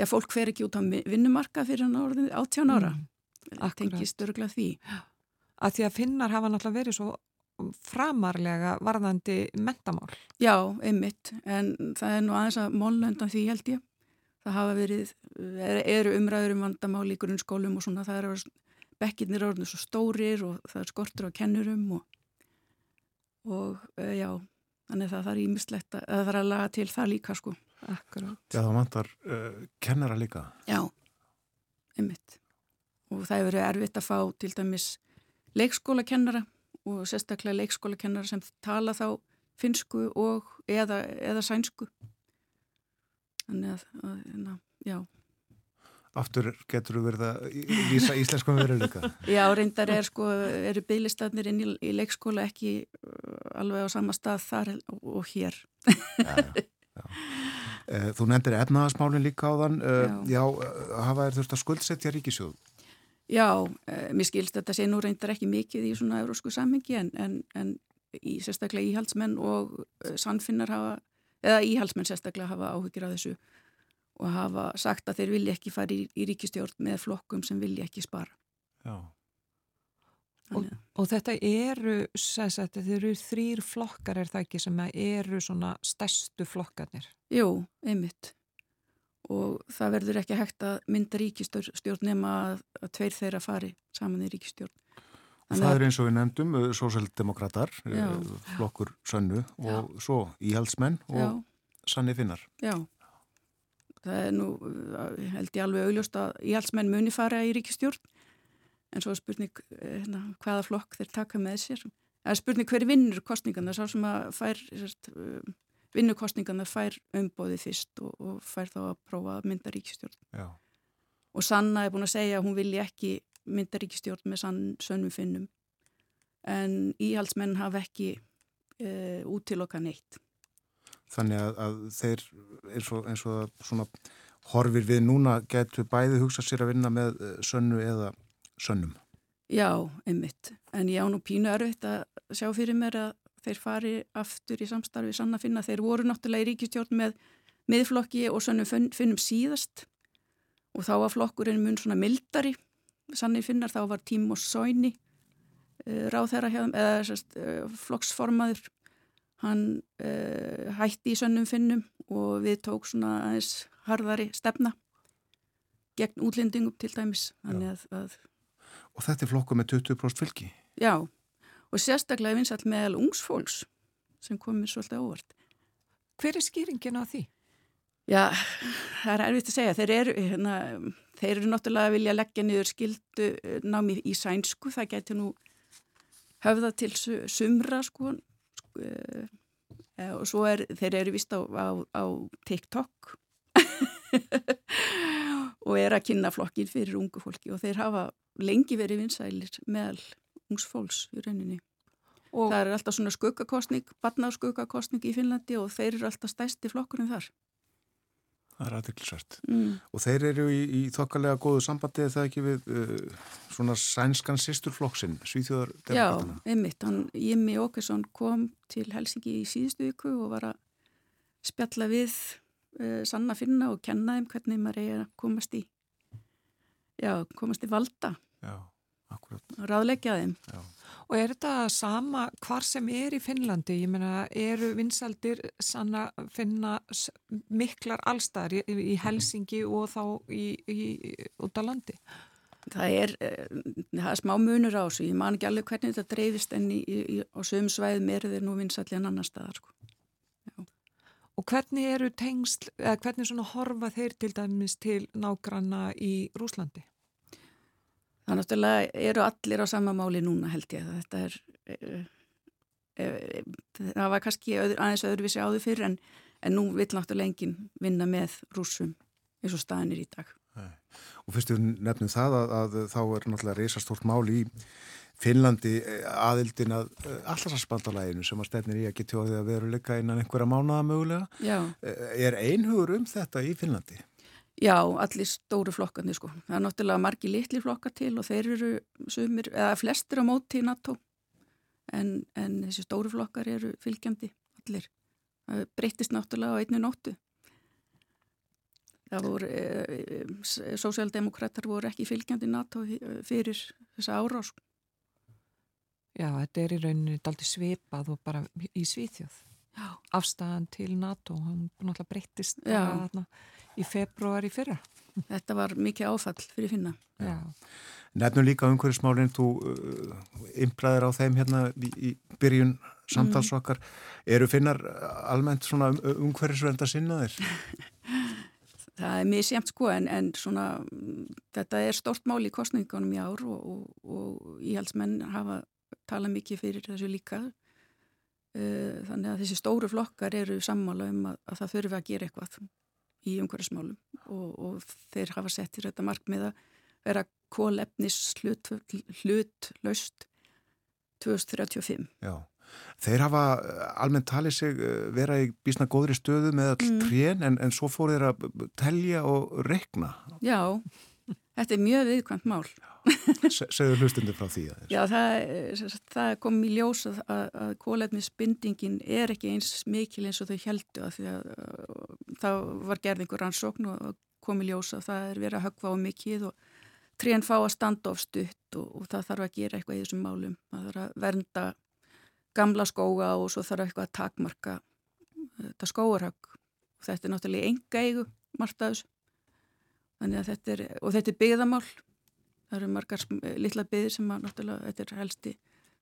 já, fólk fer ekki út á vinnumarka fyrir hann árið átján ára. Mm, akkurat. Tengist örgla því. Að því að finnar hafa náttúrulega verið svo framarlega varðandi mentamál. Já, einmitt, en það er nú aðeins að mólnöndan því held ég. Það hafa verið, er, eru umræður um vandamál í grunnskólum og svona, það er að bekkirnir orðinu svo stórir og það er skortur á kennurum og, og uh, já, þannig að það þarf ímislegt að, að það þarf að laga til það líka sko. Akkurat. Já, það vantar uh, kennara líka. Já, einmitt. Og það hefur verið erfitt að fá til dæmis leikskólakennara og sérstaklega leikskólakennara sem tala þá finsku og eða, eða sænsku. Þannig að, að, að já. aftur getur þú verið að lýsa íslenskum veruleika? Já, reyndar er sko, eru bygglistarnir inn í, í leikskóla ekki uh, alveg á sama stað þar og hér. Já, já. Eh, þú nefndir efnaðasmálinn líka á þann. Eh, já, já eh, hafa þér þurft að skuldsetja ríkisjóð? Já, mér skilst þetta sé nú reyndar ekki mikið í svona eurósku samhengi en, en, en í sérstaklega íhaldsmenn og sannfinnar hafa, eða íhaldsmenn sérstaklega hafa áhugir af þessu og hafa sagt að þeir vilja ekki fara í, í ríkistjórn með flokkum sem vilja ekki spara. Já. Og, og þetta eru, sagt, þetta eru þrýr flokkar er það ekki sem eru svona stærstu flokkarnir? Jú, einmitt. Og það verður ekki hægt að mynda ríkistjórn nema að, að tveir þeirra fari saman í ríkistjórn. Þannig það er eins og við nefndum, uh, sósaldemokrater, uh, flokkur sönnu og Já. svo íhaldsmenn og Já. sanni finnar. Já það er nú, held ég alveg augljóst að íhaldsmenn muni fara í ríkistjórn en svo er spurning hérna, hvaða flokk þeir taka með sér það er spurning hver vinnur kostningan það er sá sem að fær um, það fær umbóði fyrst og, og fær þá að prófa að mynda ríkistjórn Já. og Sanna er búin að segja að hún vilja ekki mynda ríkistjórn með sann sönnum finnum en íhaldsmenn hafa ekki uh, út til okkar neitt þannig að, að þeir eins og, eins og svona horfir við núna getur bæði hugsað sér að vinna með eh, sönnu eða sönnum. Já, einmitt. En ég á nú pínu örfitt að sjá fyrir mér að þeir fari aftur í samstarfi sann að finna. Þeir voru náttúrulega í ríkistjórn með miðflokki og sönnum finnum síðast. Og þá var flokkurinn mun svona mildari. Sannir finnar, þá var tím og sóini uh, ráð þeirra hjá þeim, eða sérst, uh, flokksformaður. Hann uh, hætti í sönnum finnum og við tók svona aðeins harðari stefna gegn útlendingum til dæmis. Að, að Og þetta er flokku með 20% fylgi? Já, og sérstaklega vinsall meðal ungsfólks sem komir svolítið óvart. Hver er skýringin á því? Já, það er erfitt að segja. Þeir eru, hérna, þeir eru náttúrulega að vilja leggja niður skildu eh, námi í sænsku, það getur nú höfða til sumra sko uh, og svo er, þeir eru vist á, á, á TikTok og er að kynna flokkin fyrir ungu fólki og þeir hafa lengi verið vinsælir meðal ungs fólks í rauninni. Og það er alltaf svona skuggakostning, barnarskuggakostning í Finnlandi og þeir eru alltaf stæsti flokkurinn þar. Það er aðeinsvært. Mm. Og þeir eru í, í þokkalega góðu sambandi eða það ekki við uh, svona sænskan sýsturflokksinn, Svíþjóðar demokratana? Já, einmitt. Hann, Jimmy Åkesson kom til Helsingi í síðustu viku og var að spjalla við uh, Sanna Finna og kenna þeim hvernig maður er að komast í já, komast í valda. Já, akkurat. Ráðleggja þeim. Já. Og er þetta sama hvar sem er í Finnlandi? Ég meina, eru vinsaldir sanna finna miklar allstæðar í, í Helsingi og þá í, í, út á landi? Það er, eh, það er smá munur á þessu. Ég man ekki alveg hvernig þetta dreifist en á sögum svæðum er þeir nú vinsalli en annar staðar. Sko. Og hvernig eru tengsl, eða hvernig svona horfa þeir til dæmis til nágranna í Rúslandi? Það náttúrulega eru allir á sama máli núna held ég. Þetta er, e, e, það var kannski öður, aðeins öðruvísi áður fyrir en, en nú vil náttúrulega enginn vinna með rúsum eins og staðinir í dag. Nei. Og fyrstu nefnum það að, að þá er náttúrulega reysastórt mál í Finnlandi aðildin að allarsasbandalæginu sem að stefnir í að geta því að veruleika innan einhverja mánuða mögulega. Já. Er einhugur um þetta í Finnlandi? Já, allir stóru flokkarnir sko. Það er náttúrulega margi litli flokkar til og þeir eru sumir, eða flestir á móti í NATO en, en þessi stóru flokkar eru fylgjandi allir. Það breytist náttúrulega á einnu nóttu. Það voru, e, e, sósjaldemokrater voru ekki fylgjandi NATO fyrir þessa árás. Já, þetta er í rauninni daldi svipað og bara í Svíþjóð. Já. Afstæðan til NATO, hann náttúrulega breytist bara þarna í februar í fyrra. Þetta var mikið áfall fyrir finna. Já. Nefnum líka umhverju smálinn, þú uh, ymbraðir á þeim hérna í, í byrjun samtalsvakar. Mm. Eru finnar almennt svona um, umhverjusverðanda sinnaðir? Það er mjög semt sko en, en svona þetta er stort mál í kostningunum í ár og, og, og íhaldsmenn hafa talað mikið fyrir þessu líka. Uh, þannig að þessi stóru flokkar eru sammála um að, að það þurfi að gera eitthvað í umhverfismálum og, og þeir hafa sett í þetta markmið að vera kólefnis hlut, hlut laust 2035. Já. Þeir hafa eh, almennt talið sig eh, vera í bísna góðri stöðu með all mm. trén en, en svo fór þeir að telja og rekna. Já, þetta er mjög viðkvæmt mál. Segðu hlustundu frá því að Já, það, það kom í ljós að, að kólefnisbindingin er ekki eins mikil eins og þau heldu að því að það var gerð einhver rannsókn og kom í ljós að það er verið að högfa á mikið og trén fá að standa of stutt og, og það þarf að gera eitthvað í þessum málum. Það þarf að vernda gamla skóga og svo þarf eitthvað að takmarka þetta skóarhögg og þetta er náttúrulega enga eigu margt að þessu. Þannig að þetta er, og þetta er byggðamál. Það eru margar litla byðir sem að náttúrulega þetta er helsti,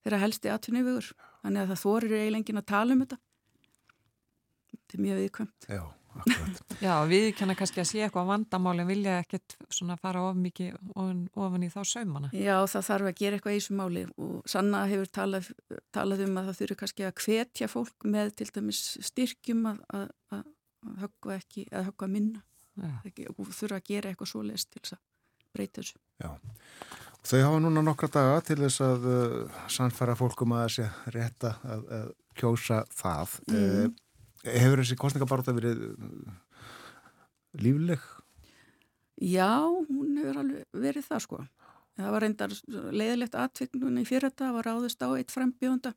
þeirra helsti atvinniðugur, þannig að það þorir eiginlega engin að tala um þetta. Þetta er mjög viðkvæmt. Já, akkurat. Já, við kannar kannski að sé eitthvað vandamálin vilja ekkert svona fara of mikið ofan, ofan í þá saumana. Já, það þarf að gera eitthvað í þessu máli. Og Sanna hefur talað, talað um að það þurfi kannski að hvetja fólk með til dæmis styrkjum að, að, að, að höggva ekki, að höggva minna og þurfa að gera eitthvað svo lest til þess að breyta þessu. Já, þau hafa núna nokkra daga til þess að uh, sannfæra fólkum að þessi rétta að, að kjósa það. Mm. Uh, hefur þessi kostningabarta verið uh, lífleg? Já, hún hefur alveg verið það sko. Það var reyndar leiðilegt aðtvignunni fyrir þetta, það var ráðist á eitt frambjónda,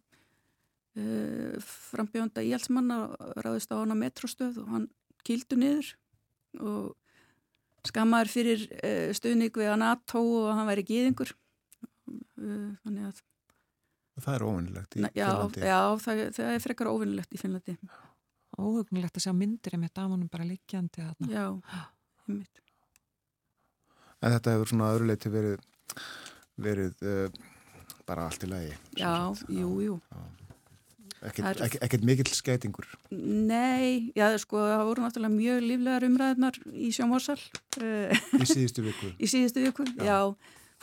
uh, frambjónda íhalsmanna ráðist á hana metrostöð og hann kýldu niður og skammaður fyrir uh, stuðning við að NATO og hann væri gíðingur uh, þannig að Það er óvinnilegt í já, Finnlandi. Já, það, það er frekar óvinnilegt í Finnlandi. Óvinnilegt að sjá myndir með damunum bara líkjandi Já, einmitt. En þetta hefur svona öðruleiti verið verið uh, bara allt í lagi Já, jú, jú. Já. Ekkert, er... ekkert mikill skeitingur? Nei, já sko það voru náttúrulega mjög líflegar umræðnar í sjómórsal. Í síðustu viku? í síðustu viku, já. já.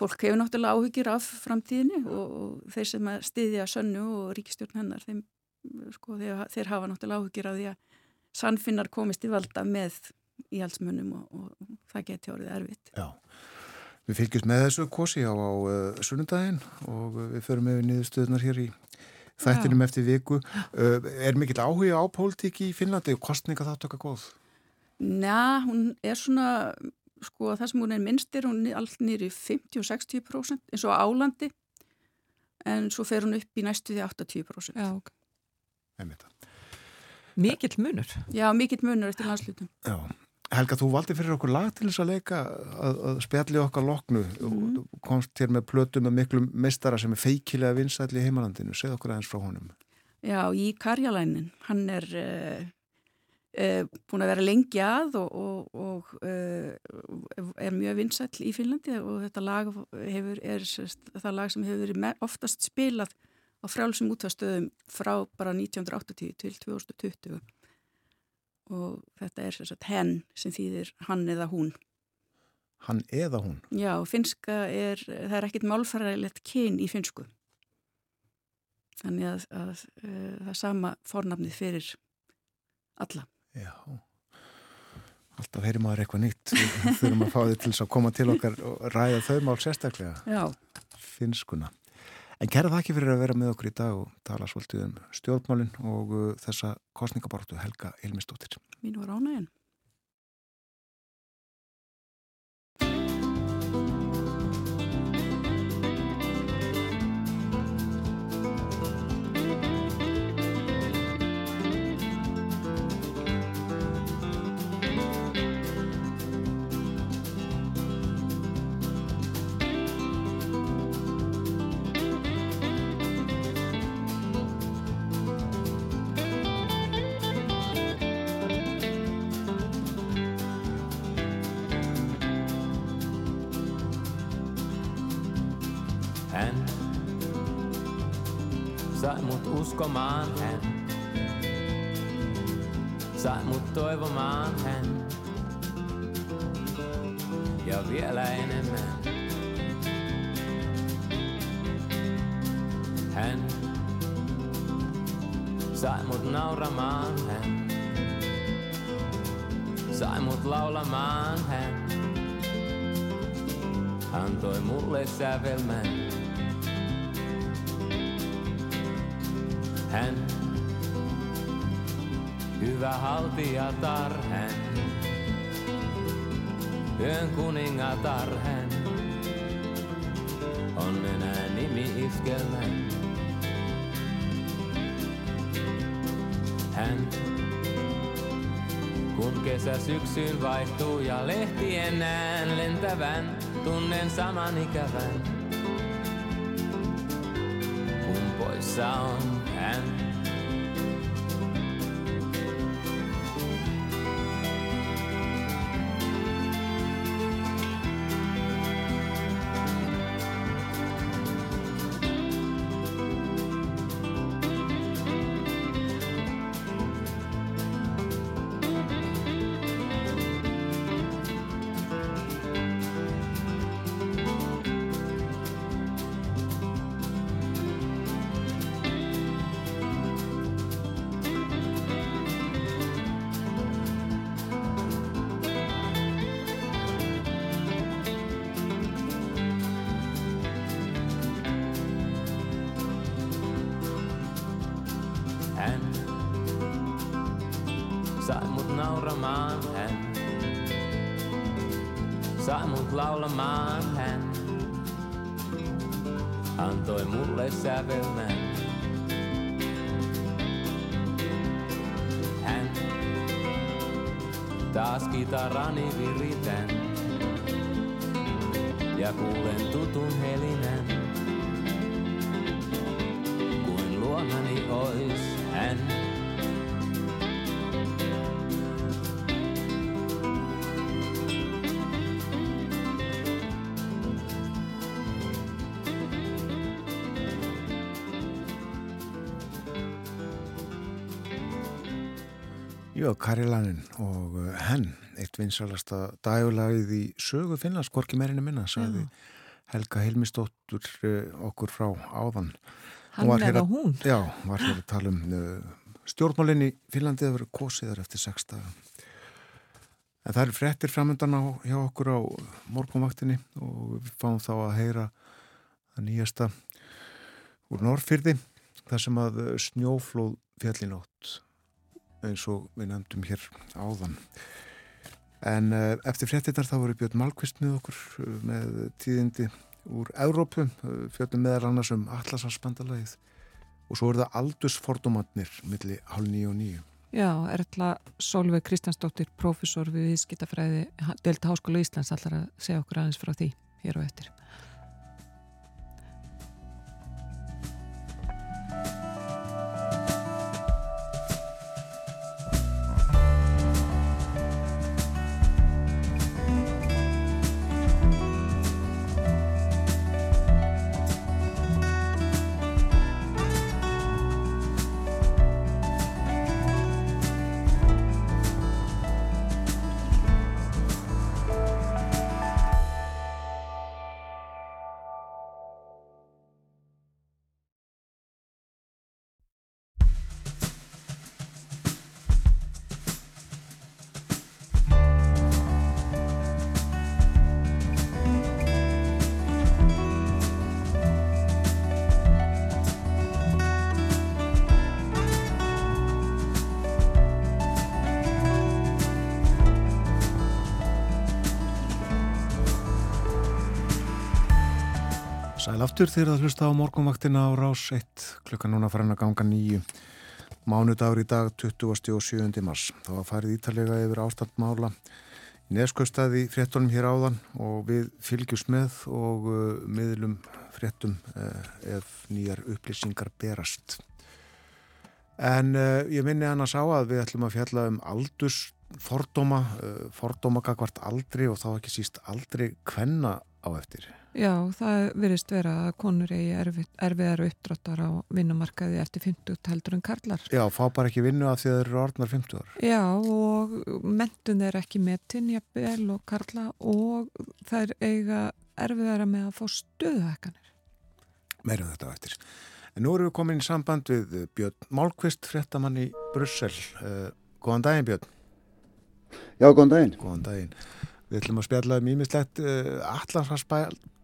Fólk hefur náttúrulega áhugir af framtíðinu og, og þeir sem stiðja sönnu og ríkistjórn hennar, þeim, sko, þeir, þeir hafa náttúrulega áhugir af því að sannfinnar komist í valda með íhaldsmunum og, og það geti orðið erfitt. Já. Við fylgjumst með þessu kosi á, á uh, sunnundaginn og við förum með niðurstöðunar hér í þættinum eftir viku. Uh, er mikill áhuga á pólitíki í Finnlandi og kostninga það tökka góð? Njá, hún er svona, sko það sem hún er minnstir, hún er allt nýri 50-60% eins og álandi en svo fer hún upp í næstu því 80%. Já, ok. Einmitt. Mikill munur. Já, mikill munur eftir landslutum. Já, Helga, þú valdi fyrir okkur lag til þess að leika að, að spjalli okkar loknu mm. og komst hér með plötu með miklu mistara sem er feikilega vinsætli í heimalandinu. Segð okkur aðeins frá honum. Já, í Karjalænin. Hann er uh, uh, búin að vera lengi að og, og, og uh, er mjög vinsætli í Finnlandi og þetta lag hefur, er það lag sem hefur verið oftast spilað á frálsum útvarstöðum frá bara 1980 til 2020 og þetta er sérstaklega henn sem þýðir hann eða hún. Hann eða hún? Já, finska er, það er ekkit málfæraðilegt kyn í finsku. Þannig að, að, að það er sama fornafnið fyrir alla. Já, alltaf heyri maður eitthvað nýtt. Við þurfum að fá þið til að koma til okkar og ræða þau mál sérstaklega. Já. Finskuna. En kæra þakki fyrir að vera með okkur í dag og tala svolítið um stjórnmálinn og uh, þessa kostningabortu Helga Ilmistóttir. Mín var ánæginn. Haltijatar hän, yön kuningatar hän, on enää nimi iskelmän. Hän, kun kesä syksyyn vaihtuu ja lehtien näen lentävän, tunnen saman ikävän. Kun poissa on sävelmän. Hän taas kitarani viritän. Ja kuulen tutun helinän. Já, Karilanin og uh, henn, eitt vinsalasta dagulagið í sögu Finnlands, Gorki meirinu minna, sagði Helga Hilmisdóttur uh, okkur frá áðan. Hann var hér að- hún. Já, var hér að tala um uh, stjórnmálinn í Finnlandi að vera kosiðar eftir sex daga. En það eru frettir framöndan á, hjá okkur á morgunvaktinni og við fáum þá að heyra það nýjasta úr Norrfyrði, þar sem að snjóflóð fjallinótt eins og við nefndum hér áðan. En uh, eftir fréttitar þá voru Björn Malkvist með okkur uh, með tíðindi úr Európu, uh, fjöldum meðal annars um Atlasarspandalagið og svo eru það aldursfordómannir milli hálf nýju og nýju. Já, Erla Solveig Kristjánsdóttir, profesor við viðskiptafræði Delta Háskóla Íslands, allar að segja okkur aðeins frá því hér og eftir. Sæl aftur þegar það hlusta á morgunvaktina á rás 1 klukkan núna farin að ganga nýju. Mánudagur í dag 27. mars. Það var farið ítalega yfir ástandmála í neskaustaði fréttunum hér áðan og við fylgjumst með og uh, miðlum fréttum uh, ef nýjar upplýsingar berast. En uh, ég minni annars á að við ætlum að fjalla um fordóma, uh, fordóma gagvart aldri og þá ekki síst aldri kvenna á eftir. Já, það virðist vera að konur eigi erfið, erfiðar uppdráttar á vinnumarkaði eftir 50 heldur en karlar. Já, fá bara ekki vinnu af því að þeir eru orðnar 50 ára. Já, og mentun er ekki metin, jafnvel og karla og þær eiga erfiðara með að fá stöðuhækkanir. Meira um þetta á eftir. En nú erum við komin í samband við Björn Málkvist, fréttamann í Brussel. Uh, góðan daginn Björn. Já, góðan daginn. Góðan daginn. Við ætlum að spjalla um ímislegt uh,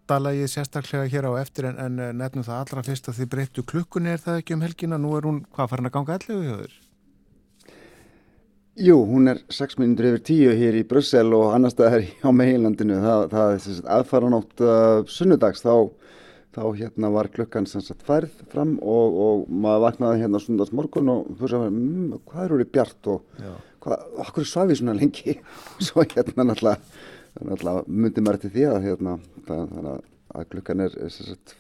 allarsvarsbældalagið sérstaklega hér á eftir en, en nefnum það allra fyrst að þið breyttu klukkunni er það ekki um helgina, nú er hún hvað farin að ganga allir við höfður? Jú, hún er 6 minnundur yfir 10 hér í Brussel og annar staðar á meginlandinu. Það, það er aðfaranótt uh, sunnudags, þá, þá hérna var klukkan sagt, færð fram og, og maður vaknaði hérna sunnudags morgun og þú veist að mmm, hvað er í bjart og hvað, okkur svafið svona lengi. Svo hérna náttúrulega, náttúrulega myndi maður til því að, hérna, það, að klukkan er sagt,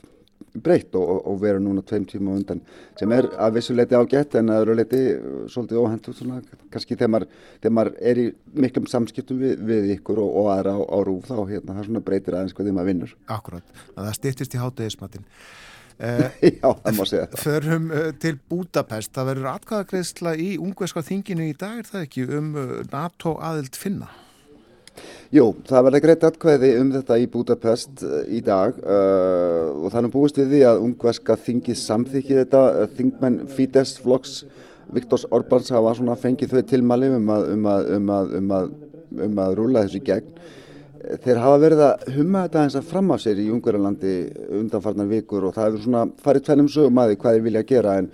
breytt og, og, og vera núna tveim tíma undan sem er að vissu leiti ágætt en að öru leiti uh, svolítið óhendt svona, kannski þegar maður, þegar maður er í miklum samskiptum við, við ykkur og, og aðra á, á rúf þá hérna, það svona breytir aðeins hvað þeim að vinnur. Akkurat, það stýttist í hátegismatin uh, Já, það má segja það. Förum uh, til Budapest, það verður atkvæðagreðsla í ungveska þinginu í dag er það ekki um uh, NATO aðild finna Jú, það verði greitt atkvæði um þetta í Budapest uh, í dag uh, og þannig búist við því að ungverska þingið samþykki þetta. Uh, þingmenn Fidesz flokks Viktors Orbáns hafa svona fengið þau tilmæli um að, um að, um að, um að, um rúla þessu gegn. Þeir hafa verið að humma þetta eins að fram á sér í Ungverðarlandi undanfarnar vikur og það hefur svona farið tvennum sögum að því hvað þeir vilja gera en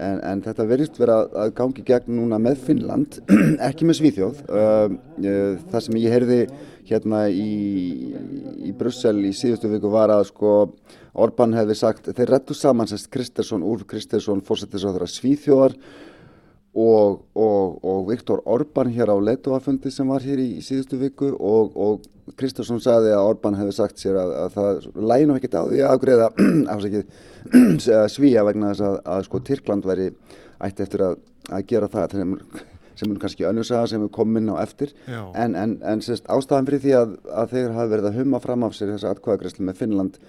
En, en þetta verist verið að, gangi gegn núna með Finnland, ekki með Svíþjóð. Það sem ég heyrði hérna í, í Brussel í síðustu viku var að sko Orban hefði sagt, þeir rettu saman sérst Kristersson, Úlf Kristersson, fórsettisáður að Svíþjóðar og, og, og Viktor Orban hér á letuafundi sem var hér í, síðustu viku og, og Kristersson sagði að Orban hefði sagt sér að, að það lægi nú ekkert á því að afgreða svíja vegna þess að, að sko Tyrkland veri ætti eftir að, að gera það sem, sem er kannski önnursaga sem er komin á eftir Já. en, en, en sérst, ástæðan fyrir því að þeir hafi verið að humma fram af sér þessa atkvæðagreyslu með Finnland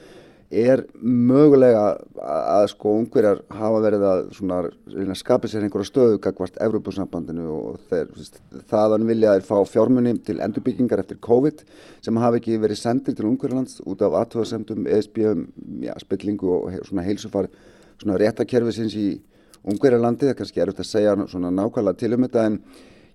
er mögulega að sko ungverjar hafa verið að svona skapa sér einhverja stöðu kakvart Európusambandinu og þeir, þaðan vilja þeir fá fjármunni til endurbyggingar eftir COVID sem hafi ekki verið sendir til ungverjarlands út af aðtöðasendum, ESB, ja, spillingu og svona heilsufar svona réttakerfisins í ungverjarlandi, það kannski er auðvitað að segja nákvæmlega til um þetta en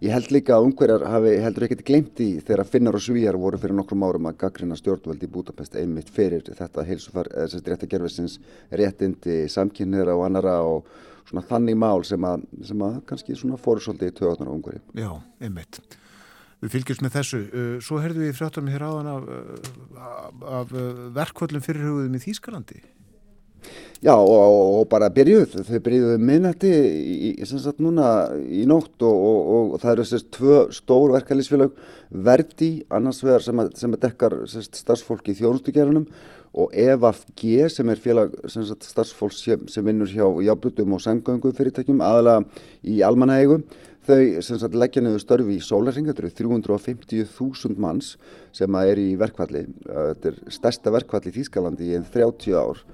Ég held líka að ungverjar hafi heldur ekkert glemt í þegar finnar og svíjar voru fyrir nokkrum árum að gaggrina stjórnvöldi í Budapest einmitt fyrir þetta heilsufar, þess að réttagerfisins réttindi samkynnir og annara og svona þannig mál sem að, sem að kannski svona fóru svolítið í töðunar á ungverji. Já, einmitt. Við fylgjumst með þessu. Uh, svo herðu við fráttum hér áðan af, uh, af uh, verkvöldum fyrirhugðum í Þýskalandi. Já og, og bara byrjuð, þau byrjuðu minnætti í, sagt, núna í nótt og, og, og það eru sérst tvö stór verkefælisfélag verdi annars vegar sem að, sem að dekkar starfsfólki í þjónustugerunum og EFG sem er félag sem sagt, starfsfólk sem, sem vinnur hjá jáblutum og sangöngu fyrirtækjum aðalega í almanægum þau sem sagt leggja niður störfi í sólarring, þetta eru 350.000 manns sem er í verkvalli, þetta er stærsta verkvalli í Þýskalandi í enn 30 ár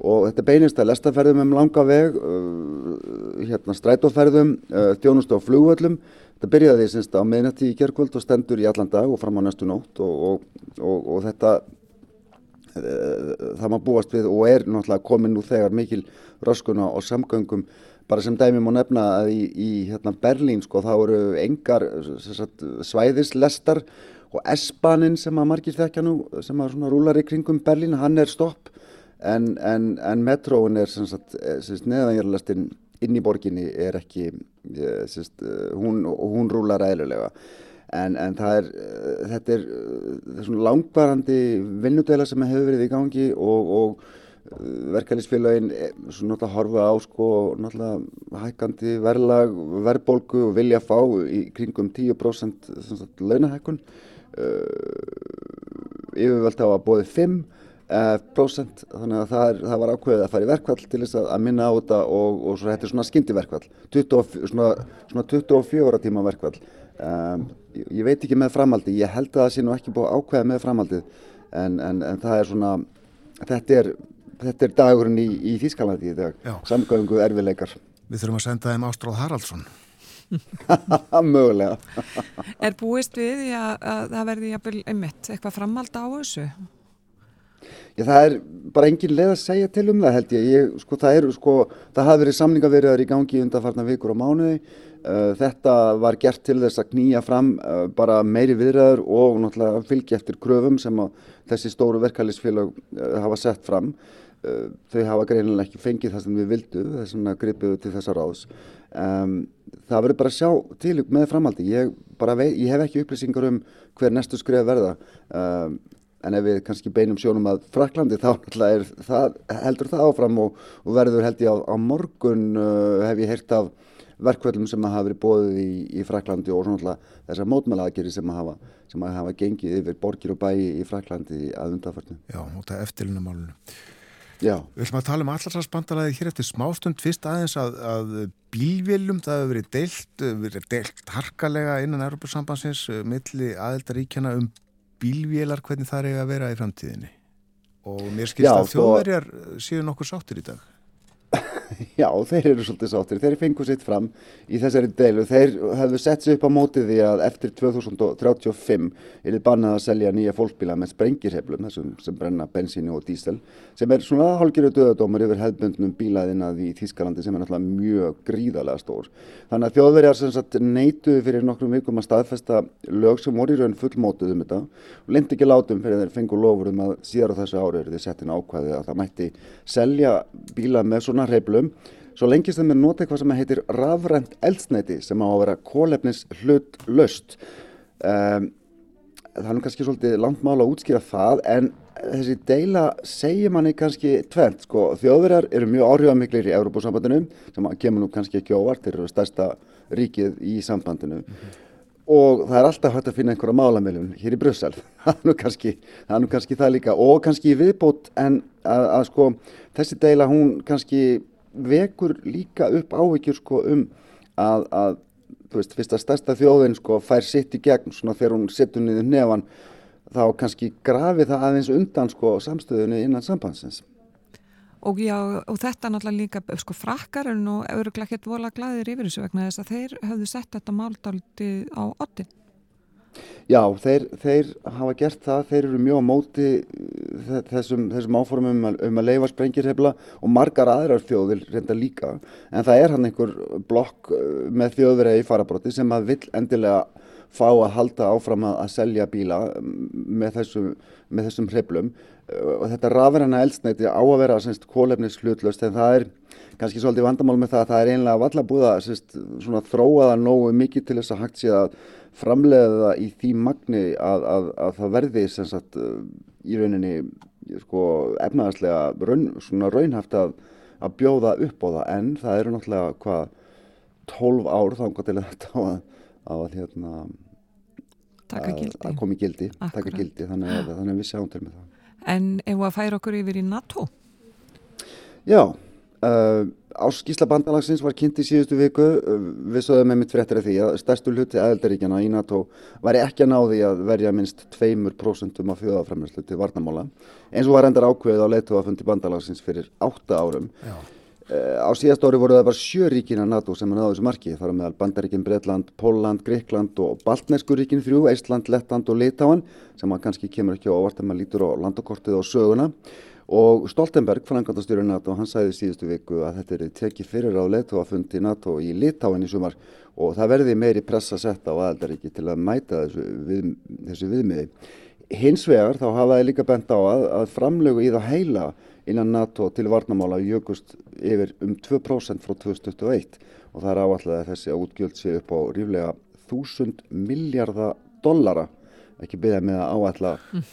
og þetta beinist að lestaferðum um langa veg, uh, hérna strætóferðum, uh, þjónust á flugvöllum. Þetta byrjaði semst á meðnætti í gerkvöld og stendur í allan dag og fram á næstu nótt. Og, og, og, og þetta uh, það maður búast við og er náttúrulega komin nú þegar mikil röskuna og samgöngum. Bara sem dæmi má nefna að í, í hérna Berlín sko þá eru engar sagt, svæðislestar. Og S-banin sem að margir þekkja nú sem að rúlar í kringum Berlín hann er stopp en, en, en metróin er eh, neðanjörlastinn inn í borginni er ekki eh, sérst, eh, hún, hún rúlar eðlulega en, en er þetta er, er langvarandi vinnudela sem hefur verið í gangi og, og verkefælisfélagin horfa á sko hækkandi verðlag, verðbólgu og vilja fá í kringum 10% launahækkun. Yfirvöld á að bóði 5 Uh, prósent, þannig að það, er, það var ákveðið að fara í verkvall til þess að, að minna á þetta og, og svo þetta er svona skyndi-verkvall, svona, svona 24 tíma verkvall. Um, ég, ég veit ekki með framaldi, ég held að það sé nú ekki búið ákveða með framaldið en, en, en það er svona, þetta er, þetta er dagurinn í, í Þýskalandi í dag, samgöngu erfileikar. Við þurfum að senda þeim Ástráð Haraldsson. Mögulega. er búist við að, að það verði einmitt eitthvað framald á þessu? Já, það er bara engin leið að segja til um það held ég. ég sko, það, eru, sko, það hafi verið samningavirðar í gangi undanfarnar vikur og mánuði. Uh, þetta var gert til þess að knýja fram uh, bara meiri viðræður og náttúrulega fylgi eftir kröfum sem þessi stóru verkefælisfélag uh, hafa sett fram. Þau hafa greinilega ekki fengið það sem við vildu, þess að gripuðu til þessa ráðs. Um, það verður bara að sjá til með framhaldi. Ég, vei, ég hef ekki upplýsingar um hver næstu skrif verða. Um, en ef við kannski beinum sjónum að Fraklandi þá það, heldur það áfram og, og verður held ég á, morgun uh, hef ég heyrt af verkvöldum sem hafa verið bóðið í, í Fraklandi og svona þessar mótmælaðagjari sem sem hafa gengið yfir borgir og bæi í Fraklandi að undaförnu. Já, og það er eftirlunumálunum. Já. Við ætlum að tala um allarsvarsbandalaði hér eftir smástund fyrst aðeins að, að bílvélum það hefur verið deilt, verið deilt harkalega innan Europasambansins uh, milli aðeldaríkjana um bílvélar hvernig það er að vera í framtíðinni? Og mér skilst Já, að sko- þjóðverjar séu nokkur sáttir í dag Já, þeir eru svolítið sáttir. Þeir fengu sitt fram í þessari deilu. Þeir hefðu sett sér upp á mótið því að eftir 2035 er þið bannað að selja nýja fólkbíla með sprengirheflum, þessum sem brenna bensínu og dísel, sem er svona hálgiru döðadómar yfir hefðbundnum bílaðina í Þískalandi sem er náttúrulega mjög gríðarlega stór. Þannig að þjóðverjar sem sagt neituði fyrir nokkrum vikum að staðfesta lög sem voru í raun fullmótuð um þetta og lind ekki látum fyrir þeir fengu lofur um að síðar á þessu ári eru þið sett inn ákvæði að það mætti selja bíla með svona hreyflum svo lengist þeim er nota eitthvað sem heitir rafrænt eldsneiti sem á að vera kólefnis hlut löst um, það er kannski svolítið langt mála að útskýra það en þessi deila segir manni kannski tvent sko, þjóðverjar eru mjög áhrifamiklir í Európusambandinu sem kemur nú kannski ekki óvart þeir eru stærsta ríkið í sambandinu. Mm -hmm. og það er alltaf hægt að finna einhverja málamilum hér í Brussel. Það það, er nú kannski það líka. Og kannski viðbót en að, að sko þessi deila hún kannski vekur líka upp áhyggjur sko um að, að þú veist, fyrst að stærsta þjóðin sko fær sitt í gegn svona þegar hún setur niður nefan þá kannski grafi það aðeins undan sko samstöðunni innan sambandsins. Og já, og þetta náttúrulega líka, sko frakkar er nú öruglega ekkert vola glæðir yfir þessu vegna þess að þeir höfðu sett þetta máldaldi á ottin. Já, þeir, þeir hafa gert það, þeir eru mjög á móti uh, þessum, þessum áformum um um að leifa sprengirhefla og margar aðrar þjóðir reynda líka. En það er hann einhver blokk uh, með þjóðverið í farabróti sem að vill endilega fá að halda áfram að, að selja bíla um, með þessum, með þessum hreflum uh, og þetta rafverðana eldsneiti á að vera kólefnis hlutlöst en það er kannski svolítið vandamál með það að það er einlega valla búið að þróa það nógu mikið til þess að hægt sé að framleiða það í því magni að, að, að það verði sagt, uh, í rauninni sko, efnaðarslega raun, raunhaft að, að bjóða upp á það. En það eru náttúrulega hvað 12 ár þá til þetta að hérna, að komi gildi, gildi. Þannig, að, þannig við sjáum til með það. En ef að færa okkur yfir í NATO? Já Uh, Áskísla bandalagsins var kynnt í síðustu viku, við sögum með mitt fréttir af því að stærstu hluti aðeldaríkjana í NATO væri ekki að ná því að verja minst 2% af fjóðaframlæslu til varnamála eins og var endar ákveðið á leituafundi bandalagsins fyrir 8 árum. Uh, á síðast ári voru það bara sjö ríkina NATO sem er náðu þessu marki, þar meðal bandaríkin Breitland, Póland, Greikland og Baltnesku ríkin þrjú, Eistland, Lettland og Litáan sem kannski kemur ekki á að maður lítur á landakortið og söguna og Stoltenberg, frangandastjóri NATO, hann sæði síðustu viku að þetta er tekið fyrir á leituafundi NATO í Litáin í sumar og það verði meiri pressa sett á aðaldaríki til að mæta þessu, við, þessu viðmiði. Hins vegar þá hafa það líka bent á að, að framlögu í það heila innan NATO til varnamála jökust yfir um 2% frá 2021 og það er áallega að þessi útgjöld sé upp á ríflega 1000 miljardar dollara ekki byggja með að áætla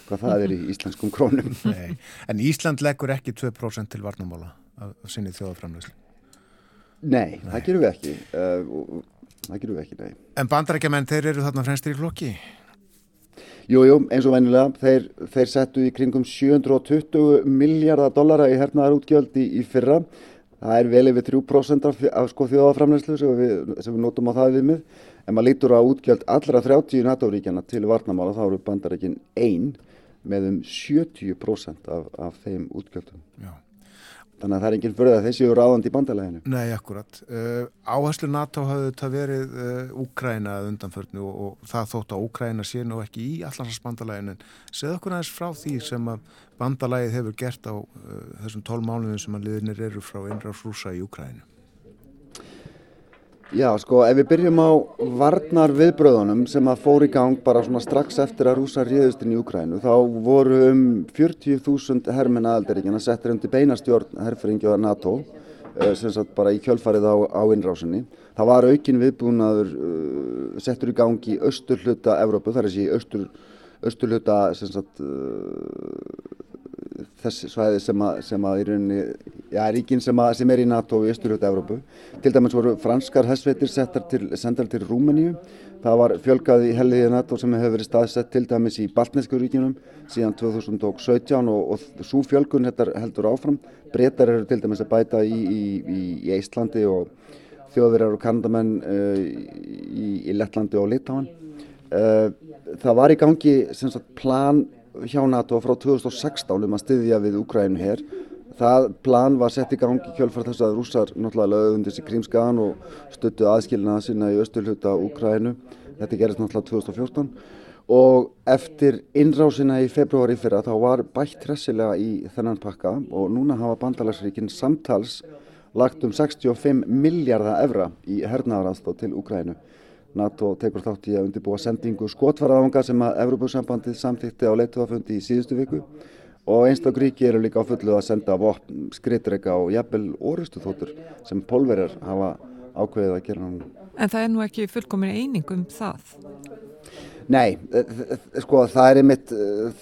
hvað það er í íslenskum krónum. Nei. En Ísland leggur ekki 2% til varnamála af sinni þjóðaframlöðslu? Nei, nei, það gerum við ekki. Uh, það gerum við ekki, nei. En bandarækjamenn, þeir eru þarna fremstir í flokki? Jú, jú, eins og vennilega. Þeir, þeir settu í kringum 720 miljardar dollara í hernaðar útgjöld í, í fyrra. Það er vel yfir 3% af, af sko, þjóðaframlöðslu sem sem við notum á það við mið. En maður lítur á útgjöld allra 30 NATO-ríkjana til varnamála þá eru bandarækinn einn með um 70% af, af þeim útgjöldum. Já. Þannig að það er enginn fyrir að þessi eru ráðandi í bandalæginu. Nei, akkurat. Uh, áherslu NATO hafði þetta verið uh, Úkræna undanförnu og, og það þótt að Úkræna sé nú ekki í allansbandalæginu. Segð okkur aðeins frá því sem að bandalægið hefur gert á uh, þessum tól mánuðum sem að liðinir eru frá innráðs rúsa í Úkrænu. Já, sko, ef við byrjum á varnar viðbröðunum sem að fór í gang bara svona strax eftir að rúsa ríðustinn í Ukrænu, þá voru um 40.000 hermin aðaldaríkjana settir undir beinastjórn herfringjóða NATO, eh, sem sagt bara í kjölfarið á, á innrásinni. Það var aukin viðbúnaður uh, settur í gang í austur hluta Evrópu, það er þessi austur, austur hluta sem sagt uh, þess svæði sem að, sem að í rauninni, já, ríkin sem, að, sem er í NATO í Östurhjóta Evrópu. Til dæmis voru franskar hessveitir til, sendar til Rúmeníu. Það var fjölgað í helliði NATO sem hefur verið staðsett til dæmis í Baltnesku ríkinum síðan 2017 og, og svo fjölgun heldur áfram. Bretar eru til dæmis að bæta í, í, í, í Íslandi og þjóðverjar og kandamenn uh, í Lettlandi og Litáan. Uh, það var í gangi sagt, plan hjá NATO frá 2016 um að styðja við Úkrænu hér. Það plan var sett í gangi kjölfar þess að rússar náttúrulega lögðu undir sig krímskagan og stöttu aðskilnaða sinna í östulhuta Úkrænu. Þetta gerist náttúrulega 2014 og eftir innrásina í februari fyrra þá var bætt hressilega í þennan pakka og núna hafa bandalagsríkinn samtals lagt um 65 miljardar evra í hernaðaraðstóð til Úkrænu. NATO tekur þátt í að undirbúa sendingu skotfaraðanga sem að Evrópussambandið samþýtti á leituafundi í síðustu viku og einstak ríki eru líka á fullu að senda vopn, skrittreika og jafnvel orustu þóttur sem pólverjar hafa ákveðið að gera náttúrulega. En það er nú ekki fullkomin eining um það? Nei, sko það er einmitt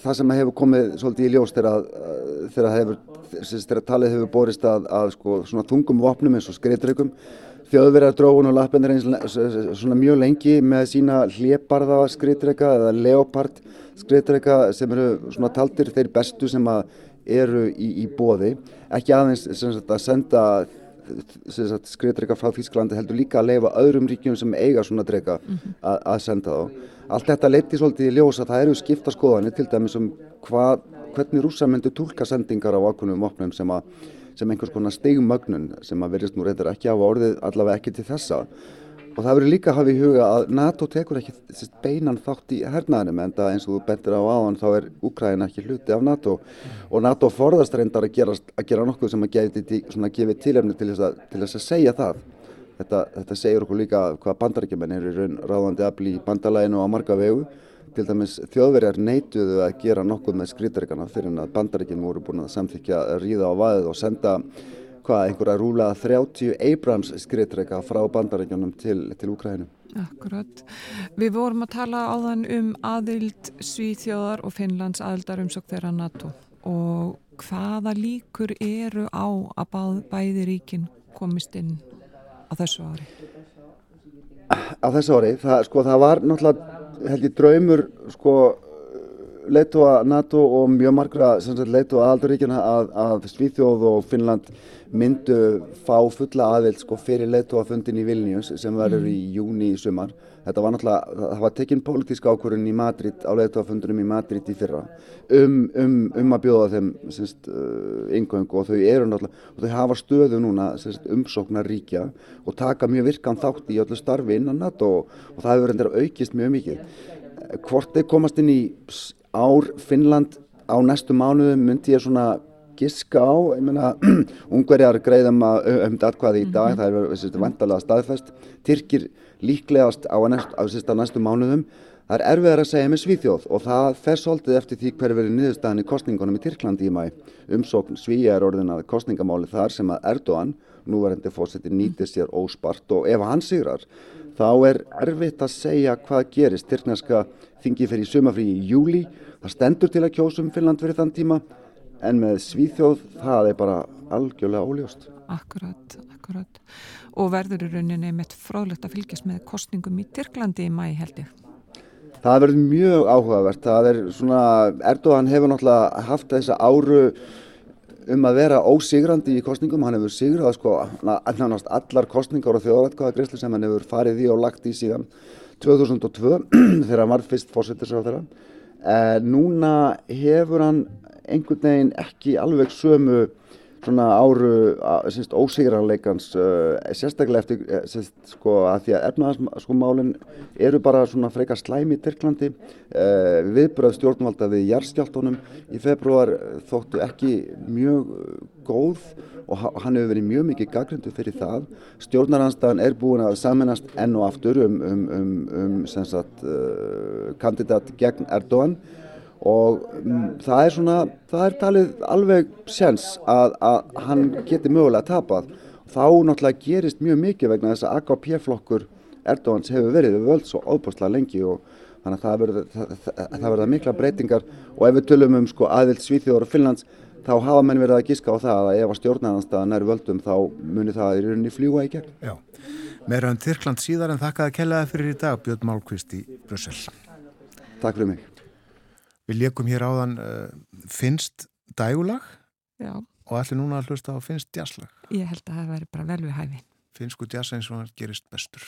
það sem hefur komið svolítið í ljós þegar, þegar, þegar talið hefur borist að, að sko, þungum vopnum eins og skrittreikum Þjóðverjar drógun og lappinir eins svona mjög lengi með sína hleparða skriðdrega eða leopard skriðdrega sem eru svona taldir þeir bestu sem eru í, í bóði. Ekki aðeins sagt, að senda skriðdrega frá Þísklandi heldur líka að leifa öðrum ríkjum sem eiga svona drega -hmm. að, að senda þá. Allt þetta leiti svolítið í ljós að það eru skipta skoðanir til dæmis um hvað, hvernig rúsa myndu tólka sendingar á ákveðnum opnum sem að sem einhvers konar stegmögnun sem að verðist nú reyndar ekki á orðið allavega ekki til þessa. Og það verður líka að hafa í huga að NATO tekur ekki beinan þátt í hernaðinum en það eins og þú bentir á áðan þá er Úkræna ekki hluti af NATO. Og NATO forðast reyndar að gera, að gera nokkuð sem að gefi, tilefni til þess, að, til þess að segja það. Þetta, þetta segir okkur líka hvað bandarækjumenn er í raun ráðandi afl í bandalæginu á marga vegu Til dæmis þjóðverjar neituðu að gera nokkuð með skrítaríkana fyrir að bandaríkinn voru búin að samþykja að ríða á vaðið og senda hvað, einhverja rúla 30 Abrams skrítaríka frá bandaríkjunum til, til Úkrænum. Akkurat. Við vorum að tala áðan um aðild Svíþjóðar og Finnlands aðildar umsokk þeirra NATO og hvaða líkur eru á að bæ, bæði ríkin komist inn á þessu ári? Á þessu ári? Það, sko, það var náttúrulega held ég draumur sko leitua NATO og mjög margra leitua aðaldaríkjana að, að Svíþjóð og Finnland myndu fá fulla aðvild sko fyrir leitua fundin í Vilnius sem verður í júni í sumar. Þetta var náttúrulega, það var tekinn pólitísk ákvörðun í Madrid á leitua fundunum í Madrid í fyrra um, um, um að bjóða þeim semst, uh, yngöngu og þau eru náttúrulega, og þau hafa stöðu núna semst, umsóknar ríkja og taka mjög virkan þátt í öllu starfi innan NATO og, og það hefur endur aukist mjög mikið. Hvort þeir komast inn í ár Finnland á næstu mánuðum myndi ég svona giska á, ég meina ungverjar greiðum að um atkvæði í dag, mm -hmm. það er vantalega staðfest Tyrkir líklegast á, næst, á, á næstu mánuðum það er erfiðar að segja með Svíþjóð og það fer svolítið eftir því hverju verið niðurstaðan í kostningunum í Tyrklandi í mæ umsókn Svíja er orðin að kostningamáli þar sem að Erdogan, núverandi fórseti nýtir sér óspart og ef hann sigrar þá er erfitt að segja hvað gerist, Tyrkneska þingi fyrir sumafrí í júli það stendur til að kjósum Finnland fyrir þann tíma en með Svíþjóð það er bara algjörlega óljóst. Akkurat, akkurat. Og verður í rauninni með fráðlegt að fylgjast með kostningum í Tyrklandi í mæ held ég? Það verður mjög áhugavert. Það er svona, Erdogan hefur náttúrulega haft þessa áru um að vera ósigrandi í kostningum. Hann hefur sigrað sko annarnast allar kostningar og þjóðrætkvæða sem hann hefur farið í og lagt í síðan 2002 þegar hann var fyrst fórsettisráð þeirra. Eh, núna hefur hann einhvern veginn ekki alveg sömu svona áru sérst, ósýranleikans uh, sérstaklega eftir sérst, sko, að því að efnaðarsmálinn sko, eru bara svona frekar slæmi í Tyrklandi. Viðbröð stjórnvalda við jærstjáltónum í februar þóttu ekki mjög góð og hann hefur verið mjög mikið gaggrindu fyrir það. Stjórnaranstæðan er búin að saminast enn og aftur um, um, um, um sagt, kandidat gegn Erdogan og um, það er svona, það er talið alveg sens að, að hann geti mögulega tapað. Þá náttúrulega gerist mjög mikið vegna þess að AKP-flokkur Erdóhans hefur verið við völd svo óbúrslega lengi og þannig að það verða, mikla breytingar og ef við tölum um sko aðvild Svíþjóður og Finnlands þá hafa menn verið að gíska á það að ef að stjórnæðanstaðan er völdum þá munir það í rauninni fljúa í gegn. Já, meira um Tyrkland síðar en þakkaði að kellaði fyrir í dag Björn Málkvist í Brussel. Takk fyrir mig. Við leikum hér áðan uh, finnst dægulag Já. og allir núna að hlusta á finnst jazzlag. Ég held að það væri bara vel við hæfi. Finnsku jazz eins og hann gerist bestur.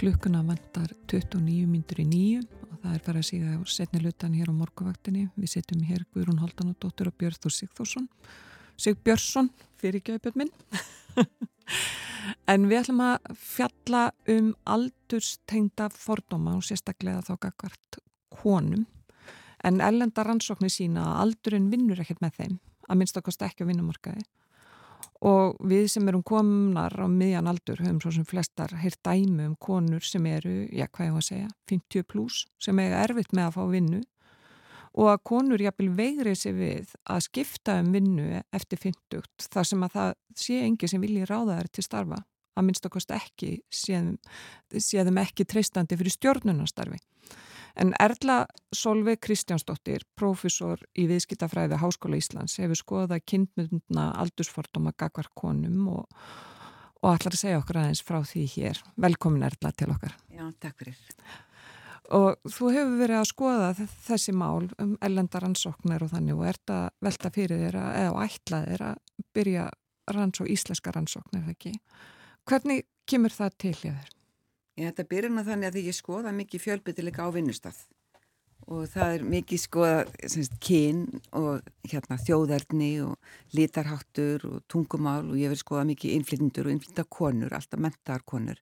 Klukkuna vantar 29 myndur í nýju og það er farið að síga á setni lutan hér á morguvaktinni. Við sittum hér Guðrún Haldanadóttir og Björn Þór Sigþórsson. Sig Björnsson, fyrir göðbjörn minn. en við ætlum að fjalla um aldurstengda fordóma og sérstaklega þá gagvart konum. En ellenda rannsóknir sína að aldurinn vinnur ekkert með þeim, að minnst okkast ekki á vinnumarkaði og við sem erum komnar á miðjan aldur höfum svo sem flestar heyrt dæmi um konur sem eru, já hvað ég var að segja 50 pluss, sem eiga erfitt með að fá vinnu. Og að konur jafnvel veigrið sér við að skipta um vinnu eftir 50 þar sem að það sé engi sem vilji ráða þær til starfa. Að minnst okkast ekki séðum ekki treystandi fyrir stjórnunastarfi En Erla Solveig Kristjánsdóttir, profesor í viðskiptafræði Háskóla Íslands, hefur skoðað kynmundna aldursfordóma gagvarkonum og, og ætlar að segja okkur aðeins frá því hér. Velkomin Erla til okkar. Já, takk fyrir. Og þú hefur verið að skoða þessi mál um ellendaransóknar og þannig og ert að velta fyrir þér að, eða ætlað þér að byrja rannsók, íslenska rannsóknar, ekki? Hvernig kemur það til í þér? Ég byrjun að þannig að því ég skoða mikið fjölbyttilega á vinnustaf og það er mikið skoða semst, kyn og hérna, þjóðarni og litarháttur og tungumál og ég verið skoða mikið innflytjendur og innflytja konur, alltaf mentar konur.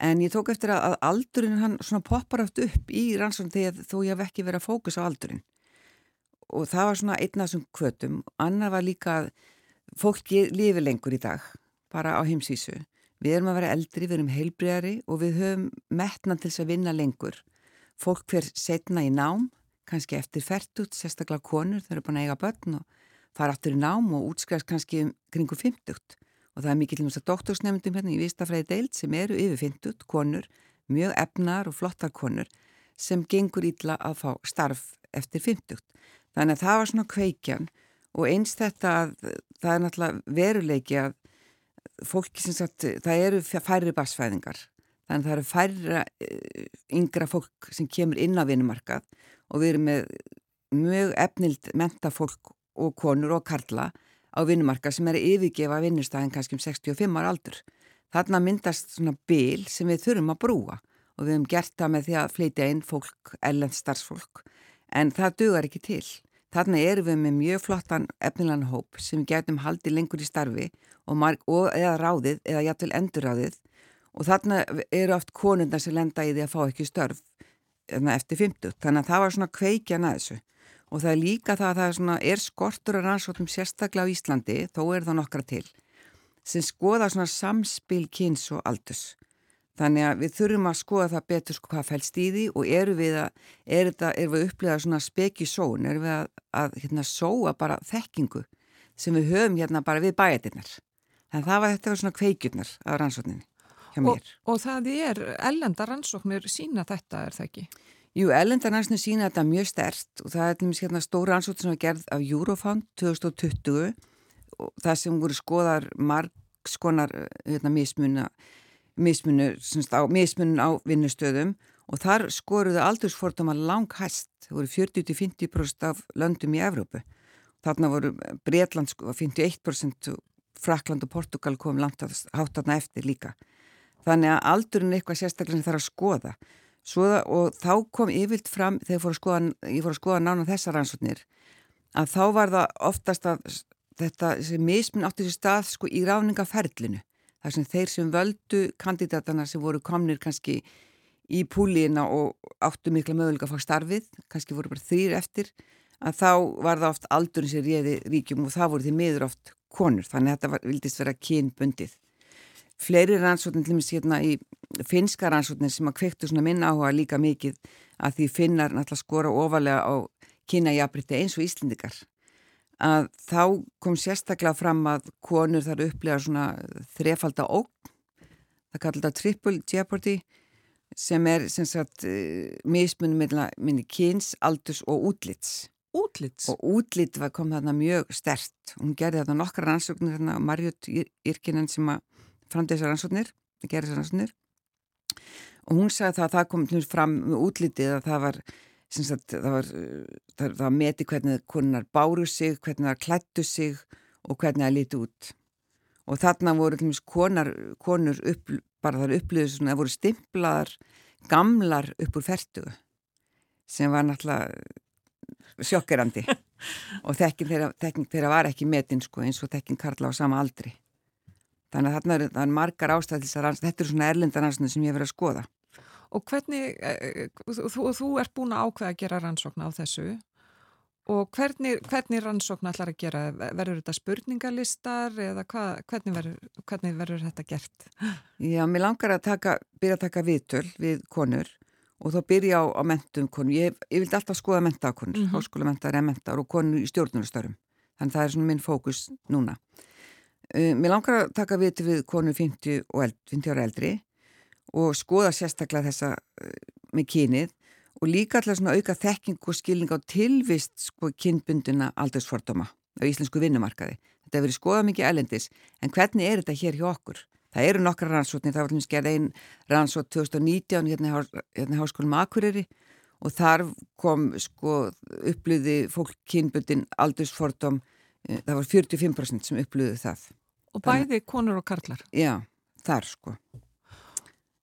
En ég tók eftir að, aldurinn hann svona poppar átt upp í rannsókn þegar þó ég hef ekki verið að fókus á aldurinn og það var svona einn af þessum kvötum. Annar var líka að fólki lifi lengur í dag, bara á heimsísu Við erum að vera eldri, við erum heilbreyðari og við höfum metna til þess að vinna lengur. Fólk hver setna í nám, kannski eftir færtut, sérstaklega konur, þau eru búin að eiga börn og fara aftur í nám og útskræðast kannski um kringu 50. Og það er mikið til þess að doktorsnefndum hérna í Vistafræði deilt sem eru yfir 50, konur, mjög efnar og flottar konur sem gengur ítla að fá starf eftir 50. Þannig að það var svona kveikjan og eins þetta að það er náttúrulega veruleiki að fólki sem sagt, það eru færri basfæðingar þannig að það eru færra eh, yngra fólk sem kemur inn á vinnumarkað og við erum með mjög efnild menta fólk og konur og karla á vinnumarkað sem er að yfirgefa vinnustæðin kannski um 65 ára aldur. Þarna myndast svona bil sem við þurfum að brúa og við hefum gert það með því að fleitja inn fólk, ellend starfsfólk en það dugar ekki til. Þarna erum við með mjög flottan efnilegan hóp sem við getum haldið lengur í starfi og, og eða ráðið eða jættil endurráðið og þarna eru oft konundar sem lenda í því að fá ekki störf hérna, eftir 50. Þannig að það var svona kveikjan að þessu og það er líka það að það er, svona, er skortur að rannsóttum sérstaklega á Íslandi, þó er það nokkra til, sem skoða svona samspil kynns og aldus. Þannig að við þurfum að skoða það betur sko hvað fælst í því og eru við að, er þetta, er við að upplega svona speki són, eru við að, að hérna sóa bara þekkingu sem við höfum hérna bara við. Þannig að það var þetta var svona kveikjurnar á rannsókninni hjá mér. Og, og það er, ellenda rannsóknir sína þetta, er það ekki? Jú, ellenda rannsóknir sína þetta mjög stert og það er til og með hérna stóra rannsókn sem var gerð af Eurofound 2020 og það sem voru skoðar margskonar hérna, mismuna mismunum á, mismunum á vinnustöðum og þar skoruðu aldursfordama lang hæst, það voru 40-50% af löndum í Evrópu. Þarna voru Breitland sko 51% Frakland og Portugal kom langt hátt aðna eftir líka. Þannig að aldurinn er eitthvað sérstaklega sem er að skoða. Það, og þá kom yfirlt fram, þegar ég fór að skoða, fór að skoða nána þessar rannsóknir, að þá var það oftast að þetta mismun átti sér stað sko í ráningaferlinu þar sem þeir sem völdu kandidatana sem voru komnir kannski í púlíina og áttu mikla möguleika að fá starfið, kannski voru bara þrýr eftir, að þá var það oft aldurinn sem réði ríkjum og það voru því miður oft konur, þannig að þetta var, vildist vera kynbundið. Fleiri rannsóknir, til og með sérna í finska rannsóknir sem að kvektu svona minna áhuga líka mikið að því finnar náttúrulega skora ofalega á kynajabríti eins og íslendikar að þá kom sérstaklega fram að konur þar upplega svona þrefalda óg það kallar þetta triple jeopardy sem er sem sagt eh, mismunum minni kyns, aldurs og útlits útlits? Og útlit var kom þarna mjög stert. Hún gerði þarna nokkra rannsóknir, þarna Marjot Irkinen sem að framdi þessar rannsóknir, gerði þessar rannsóknir. Og hún sagði það að það kom fram með útlitið að það var, sagt, það var, það, það var meti hvernig konar báru sig, hvernig það klættu sig og hvernig það líti út. Og þarna voru konar, konur upp, bara þar upplýðið svona, það voru stimplaðar gamlar upp úr fertugu sem var náttúrulega sjokkerandi. Og þekking þeirra, þeirra var ekki metin sko, eins og þekking Karla á sama aldri. Þannig að þarna er, er margar ástæðis að þetta er svona erlendanarsinu sem ég verið að skoða Og hvernig, eh, þú, þú ert búin að ákveða að gera rannsókn á þessu Og hvernig, hvernig rannsókn ætlar að gera? Verður þetta spurningalistar eða hva, hvernig, verður, hvernig verður þetta gert? Já, mér langar að taka, byrja að taka viðtöl við konur og þá byrja á, á mentum konur. Ég, ég vildi alltaf skoða menta á konur, mm -hmm. er mentar og konur í stjórnunastörum. Þannig það er svona minn fókus núna. Uh, mér langar að taka viðtöl við konur 50, eld, 50 ára eldri og skoða sérstaklega þessa uh, með kynið og líka alltaf svona auka þekking og skilning á tilvist sko kynbunduna aldursfordóma á íslensku vinnumarkaði. Þetta hefur verið skoðað mikið elendis, en hvernig er þetta hér hjá okkur? Það eru nokkra rannsóknir, það var alltaf skerð einn rannsók 2019 hérna í hérna háskólum Akureyri og þar kom sko upplöði fólk kynbundin aldursfordóm, eh, það var 45% sem upplöði það. Og bæði konur og karlar? Já, þar sko.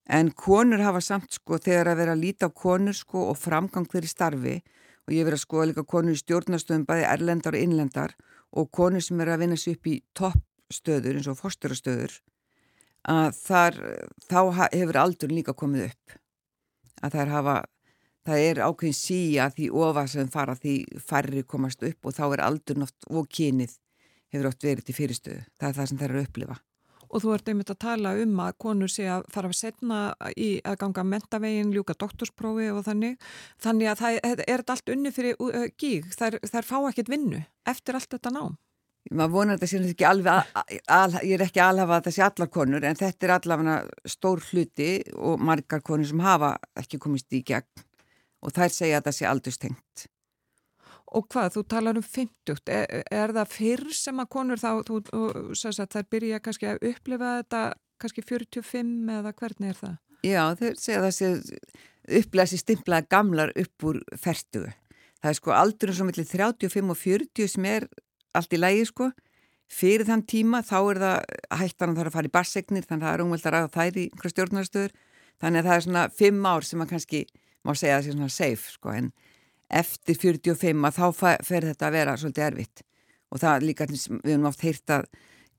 En konur hafa samt sko þegar að vera að líta á konur sko og framgang fyrir starfi og ég verið að skoða líka konur í stjórnastöðum bæði erlendar og innlendar og konur sem er að vinna sér upp í toppstöður eins og fórsturastöður að þar, þá hefur aldur líka komið upp. Að þær hafa, það er ákveðin síja því ofa sem fara því færri komast upp og þá er aldur nátt og kynið hefur oft verið til fyrirstöðu. Það er það sem þær eru að upplifa og þú ert einmitt að tala um að konur sé að fara að setna í að ganga mentavegin, ljúka doktorsprófi og þannig. Þannig að það er, allt unni fyrir uh, gíg. Þær, fá ekkert vinnu eftir allt þetta nám. Maður vonar þetta sér ekki alveg, al, ég er ekki alhafa að það sé allar konur en þetta er allavega stór hluti og margar konur sem hafa ekki komist í gegn og þær segja að það sé aldurstengt. Og hvað, þú talar um 50, er, er það fyrr sem að konur þá, þú, þú, þær byrja kannski að upplifa þetta kannski 45 eða hvernig er það? Já, þeir segja það upplega sér stimplaða gamlar upp úr færtugu. Það er sko aldurinn svo millir 35 og 40 sem er allt í lægi sko. Fyrir þann tíma þá er það hættan að það er að fara í barsegnir þannig að það er umvöld að ræða þær í einhverja stjórnarstöður. Þannig að það er svona 5 ár sem að kannski má segja að það sé svona safe sko en eftir 45 að þá fer þetta að vera svolítið erfitt. Og það líka, við höfum oft heyrt að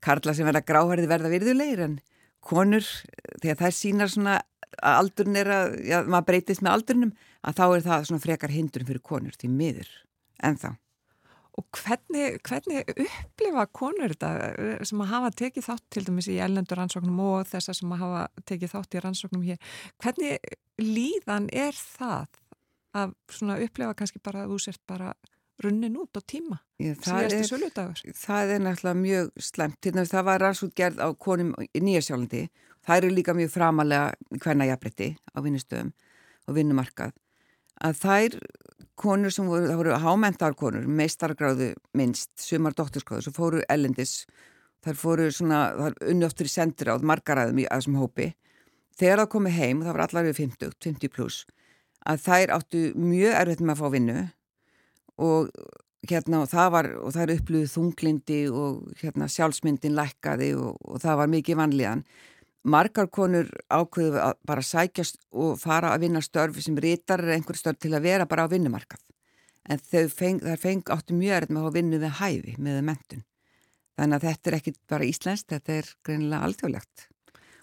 karla sem verða gráhærið verða virðulegir en konur, þegar þær sínar svona að aldurinn er að, já, maður breytist með aldurinnum, að þá er það svona frekar hindurinn fyrir konur, því miður en þá. Og hvernig, hvernig upplifa konur þetta eh, sem að hafa tekið þátt til dæmis í ellendur rannsóknum og þessar sem að hafa tekið þátt í rannsóknum hér, hvernig líðan er það að svona upplefa kannski bara að þú sért bara runnin út á tíma. Ég, það, er, það er náttúrulega mjög slemt það var rannsútgerð á konum í Nýjarsjálandi það eru líka mjög framalega hverna jafnletti á vinnustöðum og vinnumarkað. Að þær konur sem voru, það voru hámentarkonur meistargráðu minnst, sumar doktorskráðu sem fóru ellendis þar fóru svona, þar unni oftur í sendir áð margaræðum í aðsum hópi. Þegar það komi heim, það var allar við 50, 50 pluss að þær áttu mjög erfitt með að fá vinnu og hérna og það var og það er upplöðuð þunglindi og hérna sjálfsmyndin lækkaði og, og það var mikið vanlíðan. Margar konur ákveðu að bara sækjast og fara að vinna störfi sem rítar er einhver störf til að vera bara á vinnumarkað. En feng, þær feng áttu mjög erfitt með að vinnu við hæfi með mentun þannig að þetta er ekki bara íslenskt þetta er greinilega alþjóðlegt.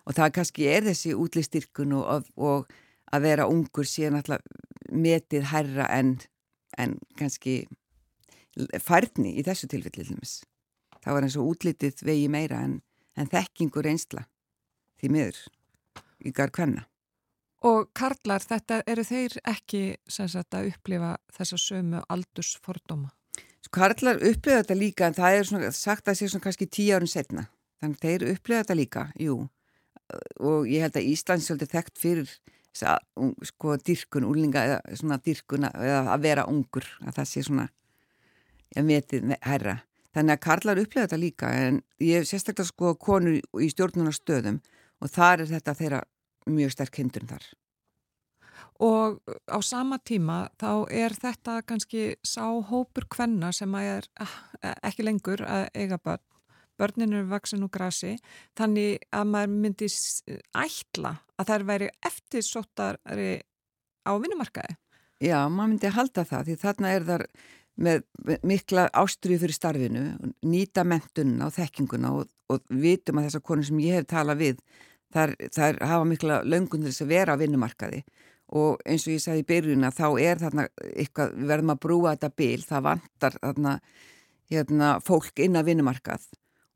Og það kannski er þessi útlýstyrkun og, og að vera ungur sé náttúrulega metið hærra en, en kannski færni í þessu tilfellilumis. Það var eins og útlitið vegi meira en, en þekkingur einsla því miður í garð hvenna. Og Karlar, þetta eru þeir ekki sagt, að upplifa þessa sömu aldursfordóma? Karlar upplifa þetta líka en það er svona, sagt að sé svona kannski tíu árun setna. Þannig þeir upplifa þetta líka, jú. Og ég held að Íslands svolítið þekkt fyrir sko dyrkun, úrlinga eða svona dyrkun eða að vera ungur að það sé svona ég metið herra. Þannig að karlar upplega þetta líka en ég sérstaklega sko konur í stjórnunarstöðum og þar er þetta þeirra mjög sterk hindrun þar. Og á sama tíma þá er þetta kannski sá hópur kvenna sem er ah, ekki lengur að eiga börn. Börnin eru vaksin úr grasi þannig að maður myndi ætla að þær væri eftirsóttari á vinnumarkaði. Já, maður myndi halda það því þarna er þar með mikla ástriðu fyrir starfinu, nýta mentunna og þekkinguna og, og vitum að þessar konur sem ég hef talað við þar, þar hafa mikla löngun til þess að vera á vinnumarkaði og eins og ég sagði í byrjuna þá er þarna eitthvað, við verðum að brúa þetta bil, það vantar þarna hérna, fólk inn að vinnumarkað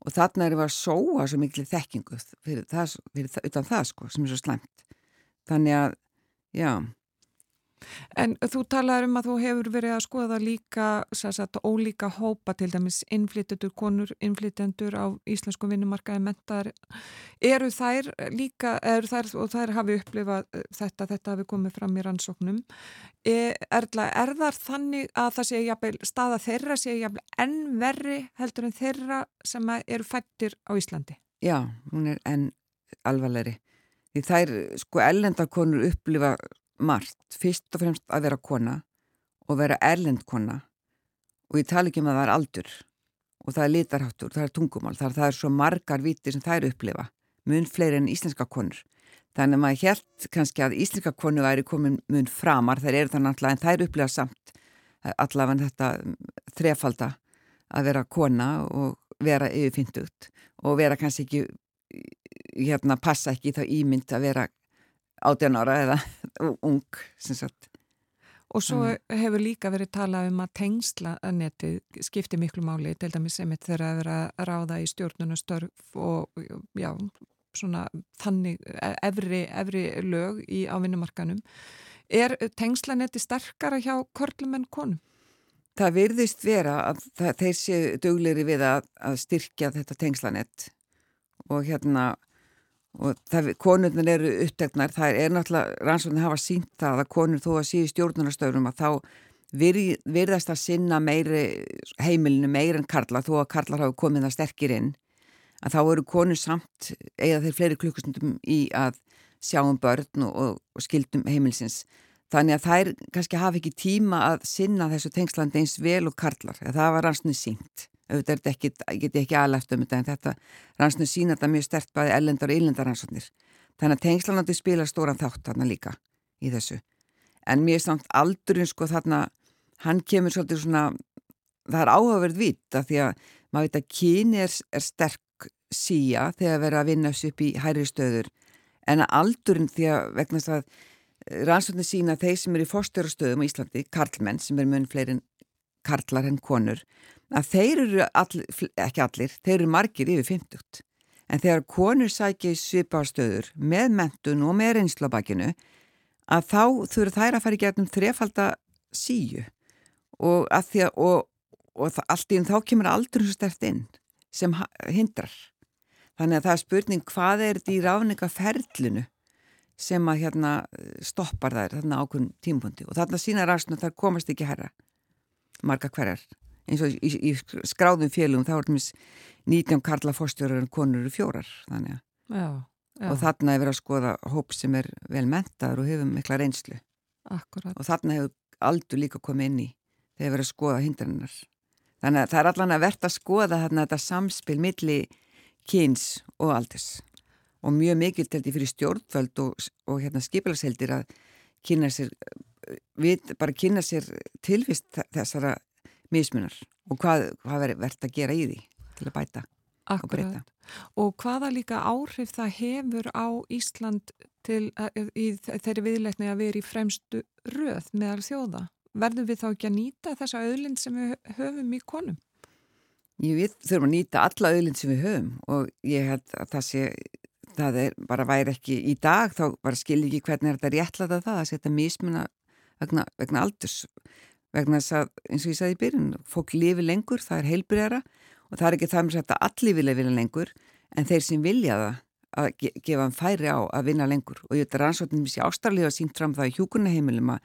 og þarna erum við að sóa svo miklu þekkingu fyrir það, fyrir, utan það sko, sem er svo slemt þannig að, já En þú talaður um að þú hefur verið að skoða líka sagt, ólíka hópa til dæmis innflytjendur, konur innflytjendur á íslensku vinnumarkaði mentar. Eru þær líka, eru þær, og þær hafi upplifað þetta, þetta hafi komið fram í rannsóknum. Er, er það þannig að það sé jafnvel, staða þeirra sé jafnvel enn verri heldur en þeirra sem eru fættir á Íslandi? Já, hún er enn alvarleiri. Því þær, sko, ellendakonur upplifa margt, fyrst og fremst að vera kona og vera erlendkona og ég tala ekki um að það er aldur og það er litarháttur, það er tungumál það er, það er svo margar viti sem það eru upplifa mun fleiri en íslenska konur. Þannig að maður held kannski að íslenska konu væri komin mun framar þær eru þannig alltaf en eru upplifa samt allavega þetta þrefalda að vera kona og vera yfirfindugt og vera kannski ekki hérna passa ekki þá ímynd að vera 18 ára eða ung sem sagt. Og svo mm. hefur líka verið talað um að tengsla að netið skipti miklu máli til dæmis sem þetta þeirra að vera að ráða í stjórnunastörf og já, svona þannig efri, efri lög í ávinnumarkanum. Er tengslanetti sterkara hjá körlum en konum? Það virðist vera að það, þeir séu döglegri við að, að styrkja þetta tengslanett og hérna og það, konurnar eru upptegnar, það er náttúrulega rannsóknir hafa sínt það að konur þó að síðu stjórnarnastöðurum að þá virðast að sinna meiri heimilinu meir en karla þó að karlar hafa komið það sterkir inn að þá eru konur samt eða þeir fleiri klukkustundum í að sjá um börn og, og, skildum heimilsins þannig að þær kannski hafa ekki tíma að sinna þessu tengslandi eins vel og karlar, það var rannsóknir sínt auðvitað er þetta ekki, ég get ekki aðlæft um þetta en þetta rannsóknir sína þetta mjög stert bæði ellendar og yllendar rannsóknir. Þannig að tengslanandi spila stóran þátt þarna líka í þessu. En mér er samt aldurinn sko þarna hann kemur svolítið svona það er áhugaverð vita því að maður veit að kyni er, er sterk síja þegar verður að vinna upp í hæri stöður. En að aldurinn því að vegna þess að rannsóknir sína þeir sem eru í fórstöðurastöðum á Íslandi, karlmenn sem er mun fleirin karlar en konur að þeir eru all, ekki allir, þeir eru margir yfir 50 en þegar konur sækja í svipastöður með mentun og með reynslabakinu að þá þurfa þær að fara í gerðnum þrefalda síu. Og, að og, og allt í en þá kemur aldrei svo stert inn sem hindrar. Þannig að það er spurning hvað er þetta í ráningaferlinu sem að hérna stoppar þær þarna ákveðin tímpundi og þarna sína ræðsna þar komast ekki herra marga hverjar eins og í, í skráðum félugum þá er þetta 19 karla fórstjórar en konur eru fjórar þannig að já, já. og þarna er verið að skoða hóp sem er vel mentaður og hefur mikla reynslu Akkurat. og þarna hefur aldur líka komið inn í þegar verið að skoða hindrannar þannig að það er allan að verða að skoða þarna þetta samspil milli kyns og aldurs og mjög mikil til því fyrir stjórnvöld og, og hérna skipilagsheldir að kynna sér við bara kynna sér tilvist þessara mismunar og hvað, hvað verður verðt að gera í því til að bæta Akkurat. og breyta. Og hvaða líka áhrif það hefur á Ísland til, í þeirri viðleikni að vera í fremstu röð meðal þjóða? Verður við þá ekki að nýta þessa auðlind sem við höfum í konum? Ég við þurfum að nýta alla auðlind sem við höfum og ég held að það sé það er bara væri ekki í dag þá bara skil ekki hvernig er þetta réttlæta það að setja mismuna vegna, vegna aldurs vegna þess að eins og ég sagði í byrjun fólk lifi lengur, það er heilbriðara og það er ekki það með að allir vilja vilja lengur en þeir sem vilja það að ge gefa hann færi á að vinna lengur. Og ég veit að rannsóknum sé ástralið að sínt fram það í hjúkunnaheimilum að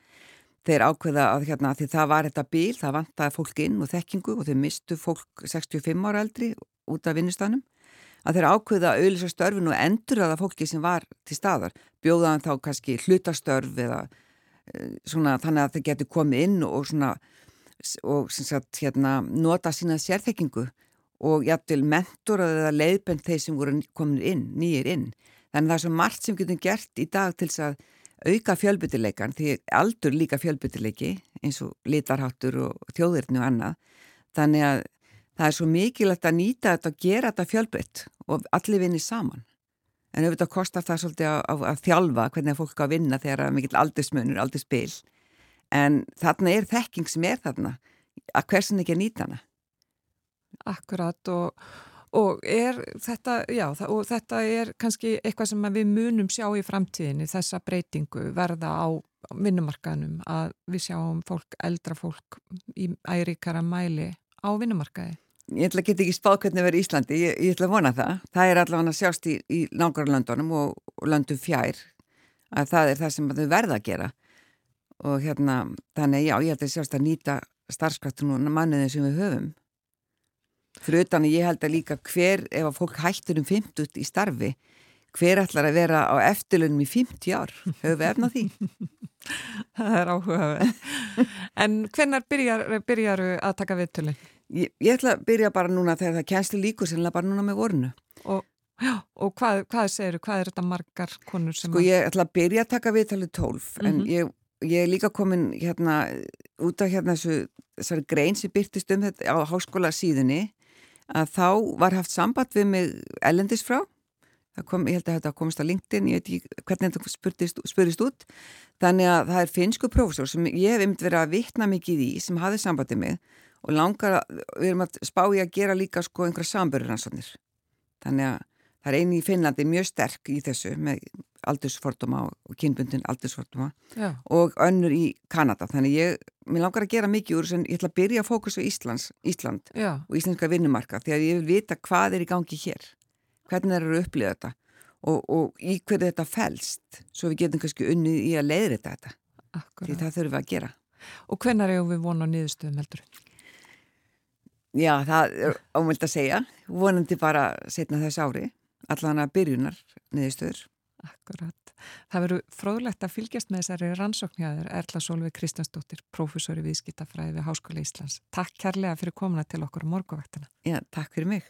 þeir ákveða að hérna, því það var þetta bíl, það vantaði fólk inn og þekkingu og þau mistu fólk 65 ára eldri út af vinnustanum að þeir ákveða að auðvisa störfin og endur að það fólki sem var til staðar. Bjóðaðan þá kannski hlutastörf eða svona þannig að þeir getur komið inn og svona og sagt, hérna, nota sína sérþekkingu og jættil mentor eða leiðbend þeir sem voru komin inn, nýjir inn. Þannig að það er svo margt sem getum gert í dag til þess að auka fjölbyttileikan því aldur líka fjölbyttileiki eins og litarháttur og þjóðirni og annað þannig að það er svo mikilvægt að nýta þetta og gera þetta fjölbytt og allir vinni saman en auðvitað kostar það svolítið að, að, að þjálfa hvernig fólk á að vinna þegar það er mikill aldursmunur, aldurspil en þarna er þekking sem er þarna. Að hversin ekki að nýta hana? Akkurat og Og, þetta, já, og þetta er kannski eitthvað sem við munum sjá í framtíðinni, þessa breytingu verða á vinnumarkaðnum að við sjáum fólk, eldra fólk í æríkara mæli á vinnumarkaði. Ég ætla að geta ekki spáð hvernig verið Íslandi, ég, ég ætla að vona það. Það er allavega að sjást í, í nákvæmlandunum og, og landum fjær að það er það sem þau verða að gera og hérna, þannig já, ég ætla að sjást að nýta starfskraftunum manniðin sem við höfum Fyrir utan ég held að líka hver, ef að fólk hættur um 50 í starfi, hver ætlar að vera á eftirlunum í 50 ár? Höfum við efna því? Það er áhugaverð. En hvernar byrjar, byrjar að taka viðtölu? Ég, ég ætla að byrja bara núna þegar það kænslu líkur sennilega bara núna með vorunu. Og, já, og hvað, hvað segir þú? Hvað er þetta margar konur sem... Sko ég ætla að byrja að taka viðtölu 12 mm -hmm. en mhm. ég, ég er líka komin hérna út af hérna þessu, þessari grein sem byrtist um þetta á háskóla síðunni að þá var haft samband við mig ellendis frá kom, ég held að þetta komist á LinkedIn ég veit ekki hvernig þetta spurist, spurist út þannig að það er finsku prófessor sem ég hef yfir verið að vittna mikið í sem hafið sambandið mig og langar að við erum að spá ég að gera líka sko einhverja sambörðuransónir þannig að það er eini í Finnlandi mjög sterk í þessu með aldursforduma og kynbundin aldursforduma Já. og önnur í Kanada þannig ég, mér langar að gera mikið úr að ég ætla að byrja að fókusa Íslands, Ísland Já. og íslenska vinnumarka því að ég vil vita hvað er í gangi hér hvernig er það að upplifa þetta og, og í hverju þetta fælst svo við getum kannski unnið í að leiðrita þetta Akkurat. því það þurfum við að gera Og hvenar eru við vonu á niðurstöðum heldur? Já, það er ámöld að segja vonandi bara setna þess ári allan að byrjunar niðurstöður Akkurat. Það veru fróðlegt að fylgjast með þessari rannsóknjaður Erla Solveig Kristjánsdóttir, prófessori viðskiptafræði við Háskóla Íslands. Takk kærlega fyrir komuna til okkur á morguvaktina. Já, takk fyrir mig.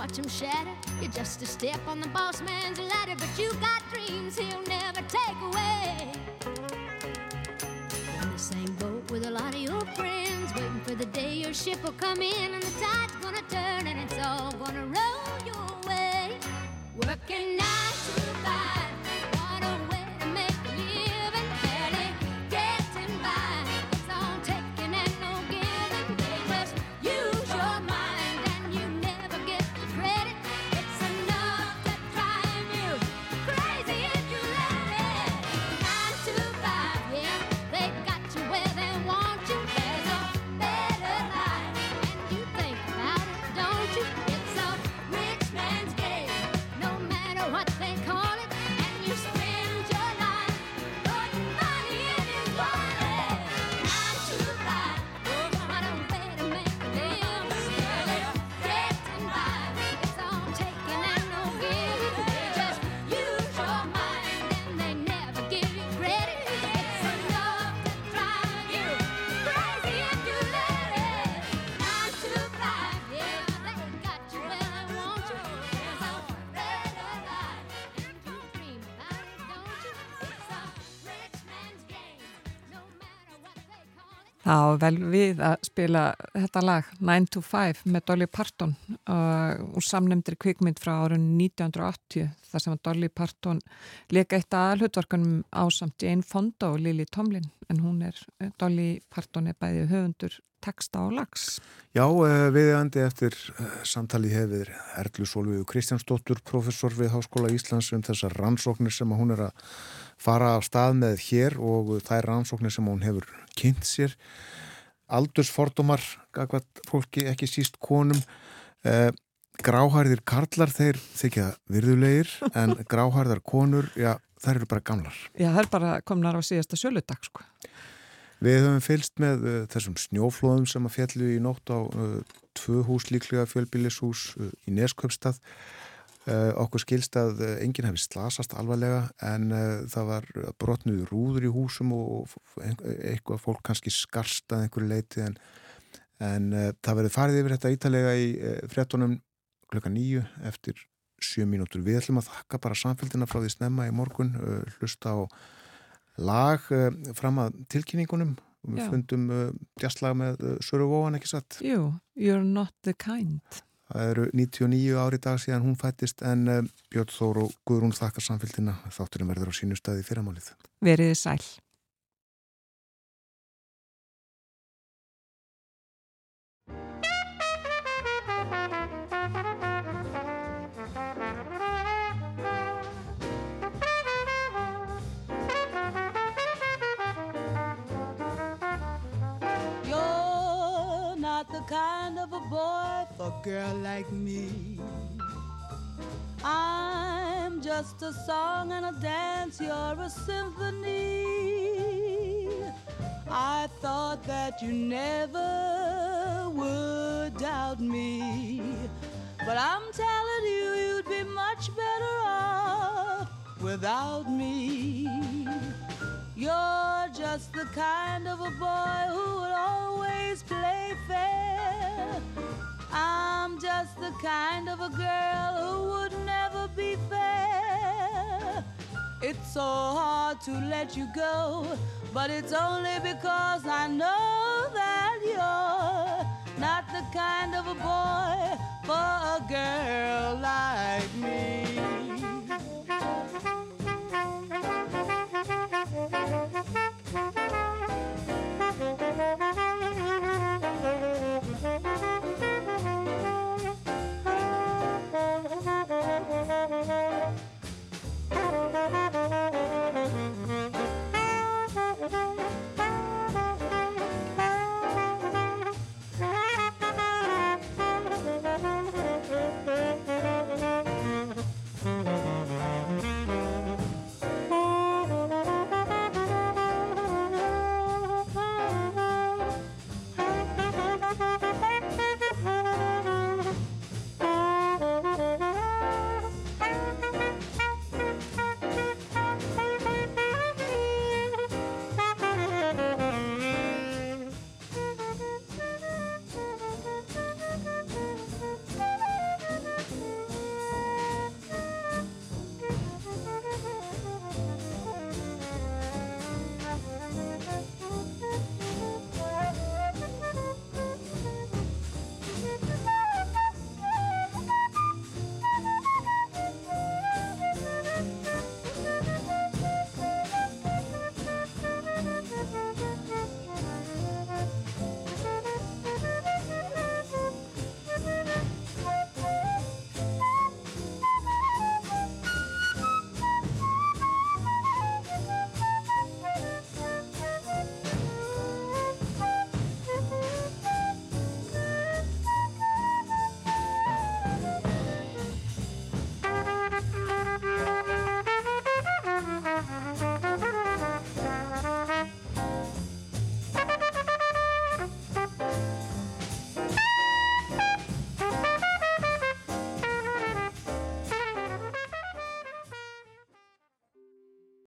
watch him shatter. You're just a step on the boss man's ladder, but you got Það var vel við að spila þetta lag 9 to 5 með Dolly Parton uh, úr samnemndri kvikmynd frá árun 1980 þar sem að Dolly Parton leka eitt að hlutvarkunum ásamt Jane Fonda og Lily Tomlin en hún er, Dolly Parton er bæði höfundur texta og lags. Já, uh, viðandi eftir uh, samtali hefur Erlu Solvíu Kristjánsdóttur, professor við Háskóla Íslands um þessar rannsóknir sem hún er að fara á stað með hér og þær rannsóknir sem hún hefur kynnt sér. Aldursfordumar fólki ekki síst konum. Eh, gráhærðir karlar þeir þykja virðulegir en gráhærðar konur, já, þær eru bara gamlar. Já, það er bara komnar á síðasta söludag sko. Við höfum fylst með uh, þessum snjóflóðum sem að fjallu í nótt á uh, tvö hús líklega fjölbílishús uh, í Neskjöpstað Uh, okkur skilst að uh, enginn hefði slasast alvarlega en uh, það var brotnuði rúður í húsum og, eitthvað fólk kannski skarstað einhverju leiti en, en það verði farið yfir þetta ítalega í frettunum klukka nýju eftir sjö mínútur. Við ætlum að þakka bara samfélgina frá því snemma í morgun hlusta á lag fram að tilkynningunum við fundum jazzlag með Söru Vóan ekki satt? Jú, You're Not The Kind Það eru 99 ári dag síðan hún fættist en uh, Björn Þór og Guðrún þakkar samfélgina þátturinn verður á sínu staði fyrramálið. Veriði sæl. Girl like me. I'm just a song and a dance, you're a symphony. I thought that you never would doubt me. But I'm telling you, you'd be much better off without me. You're just the kind of a boy who would always play fair. I'm just the kind of a girl who would never be fair. It's so hard to let you go, but it's only because I know that you're not the kind of a boy for a girl like me. Thank you. Thank you.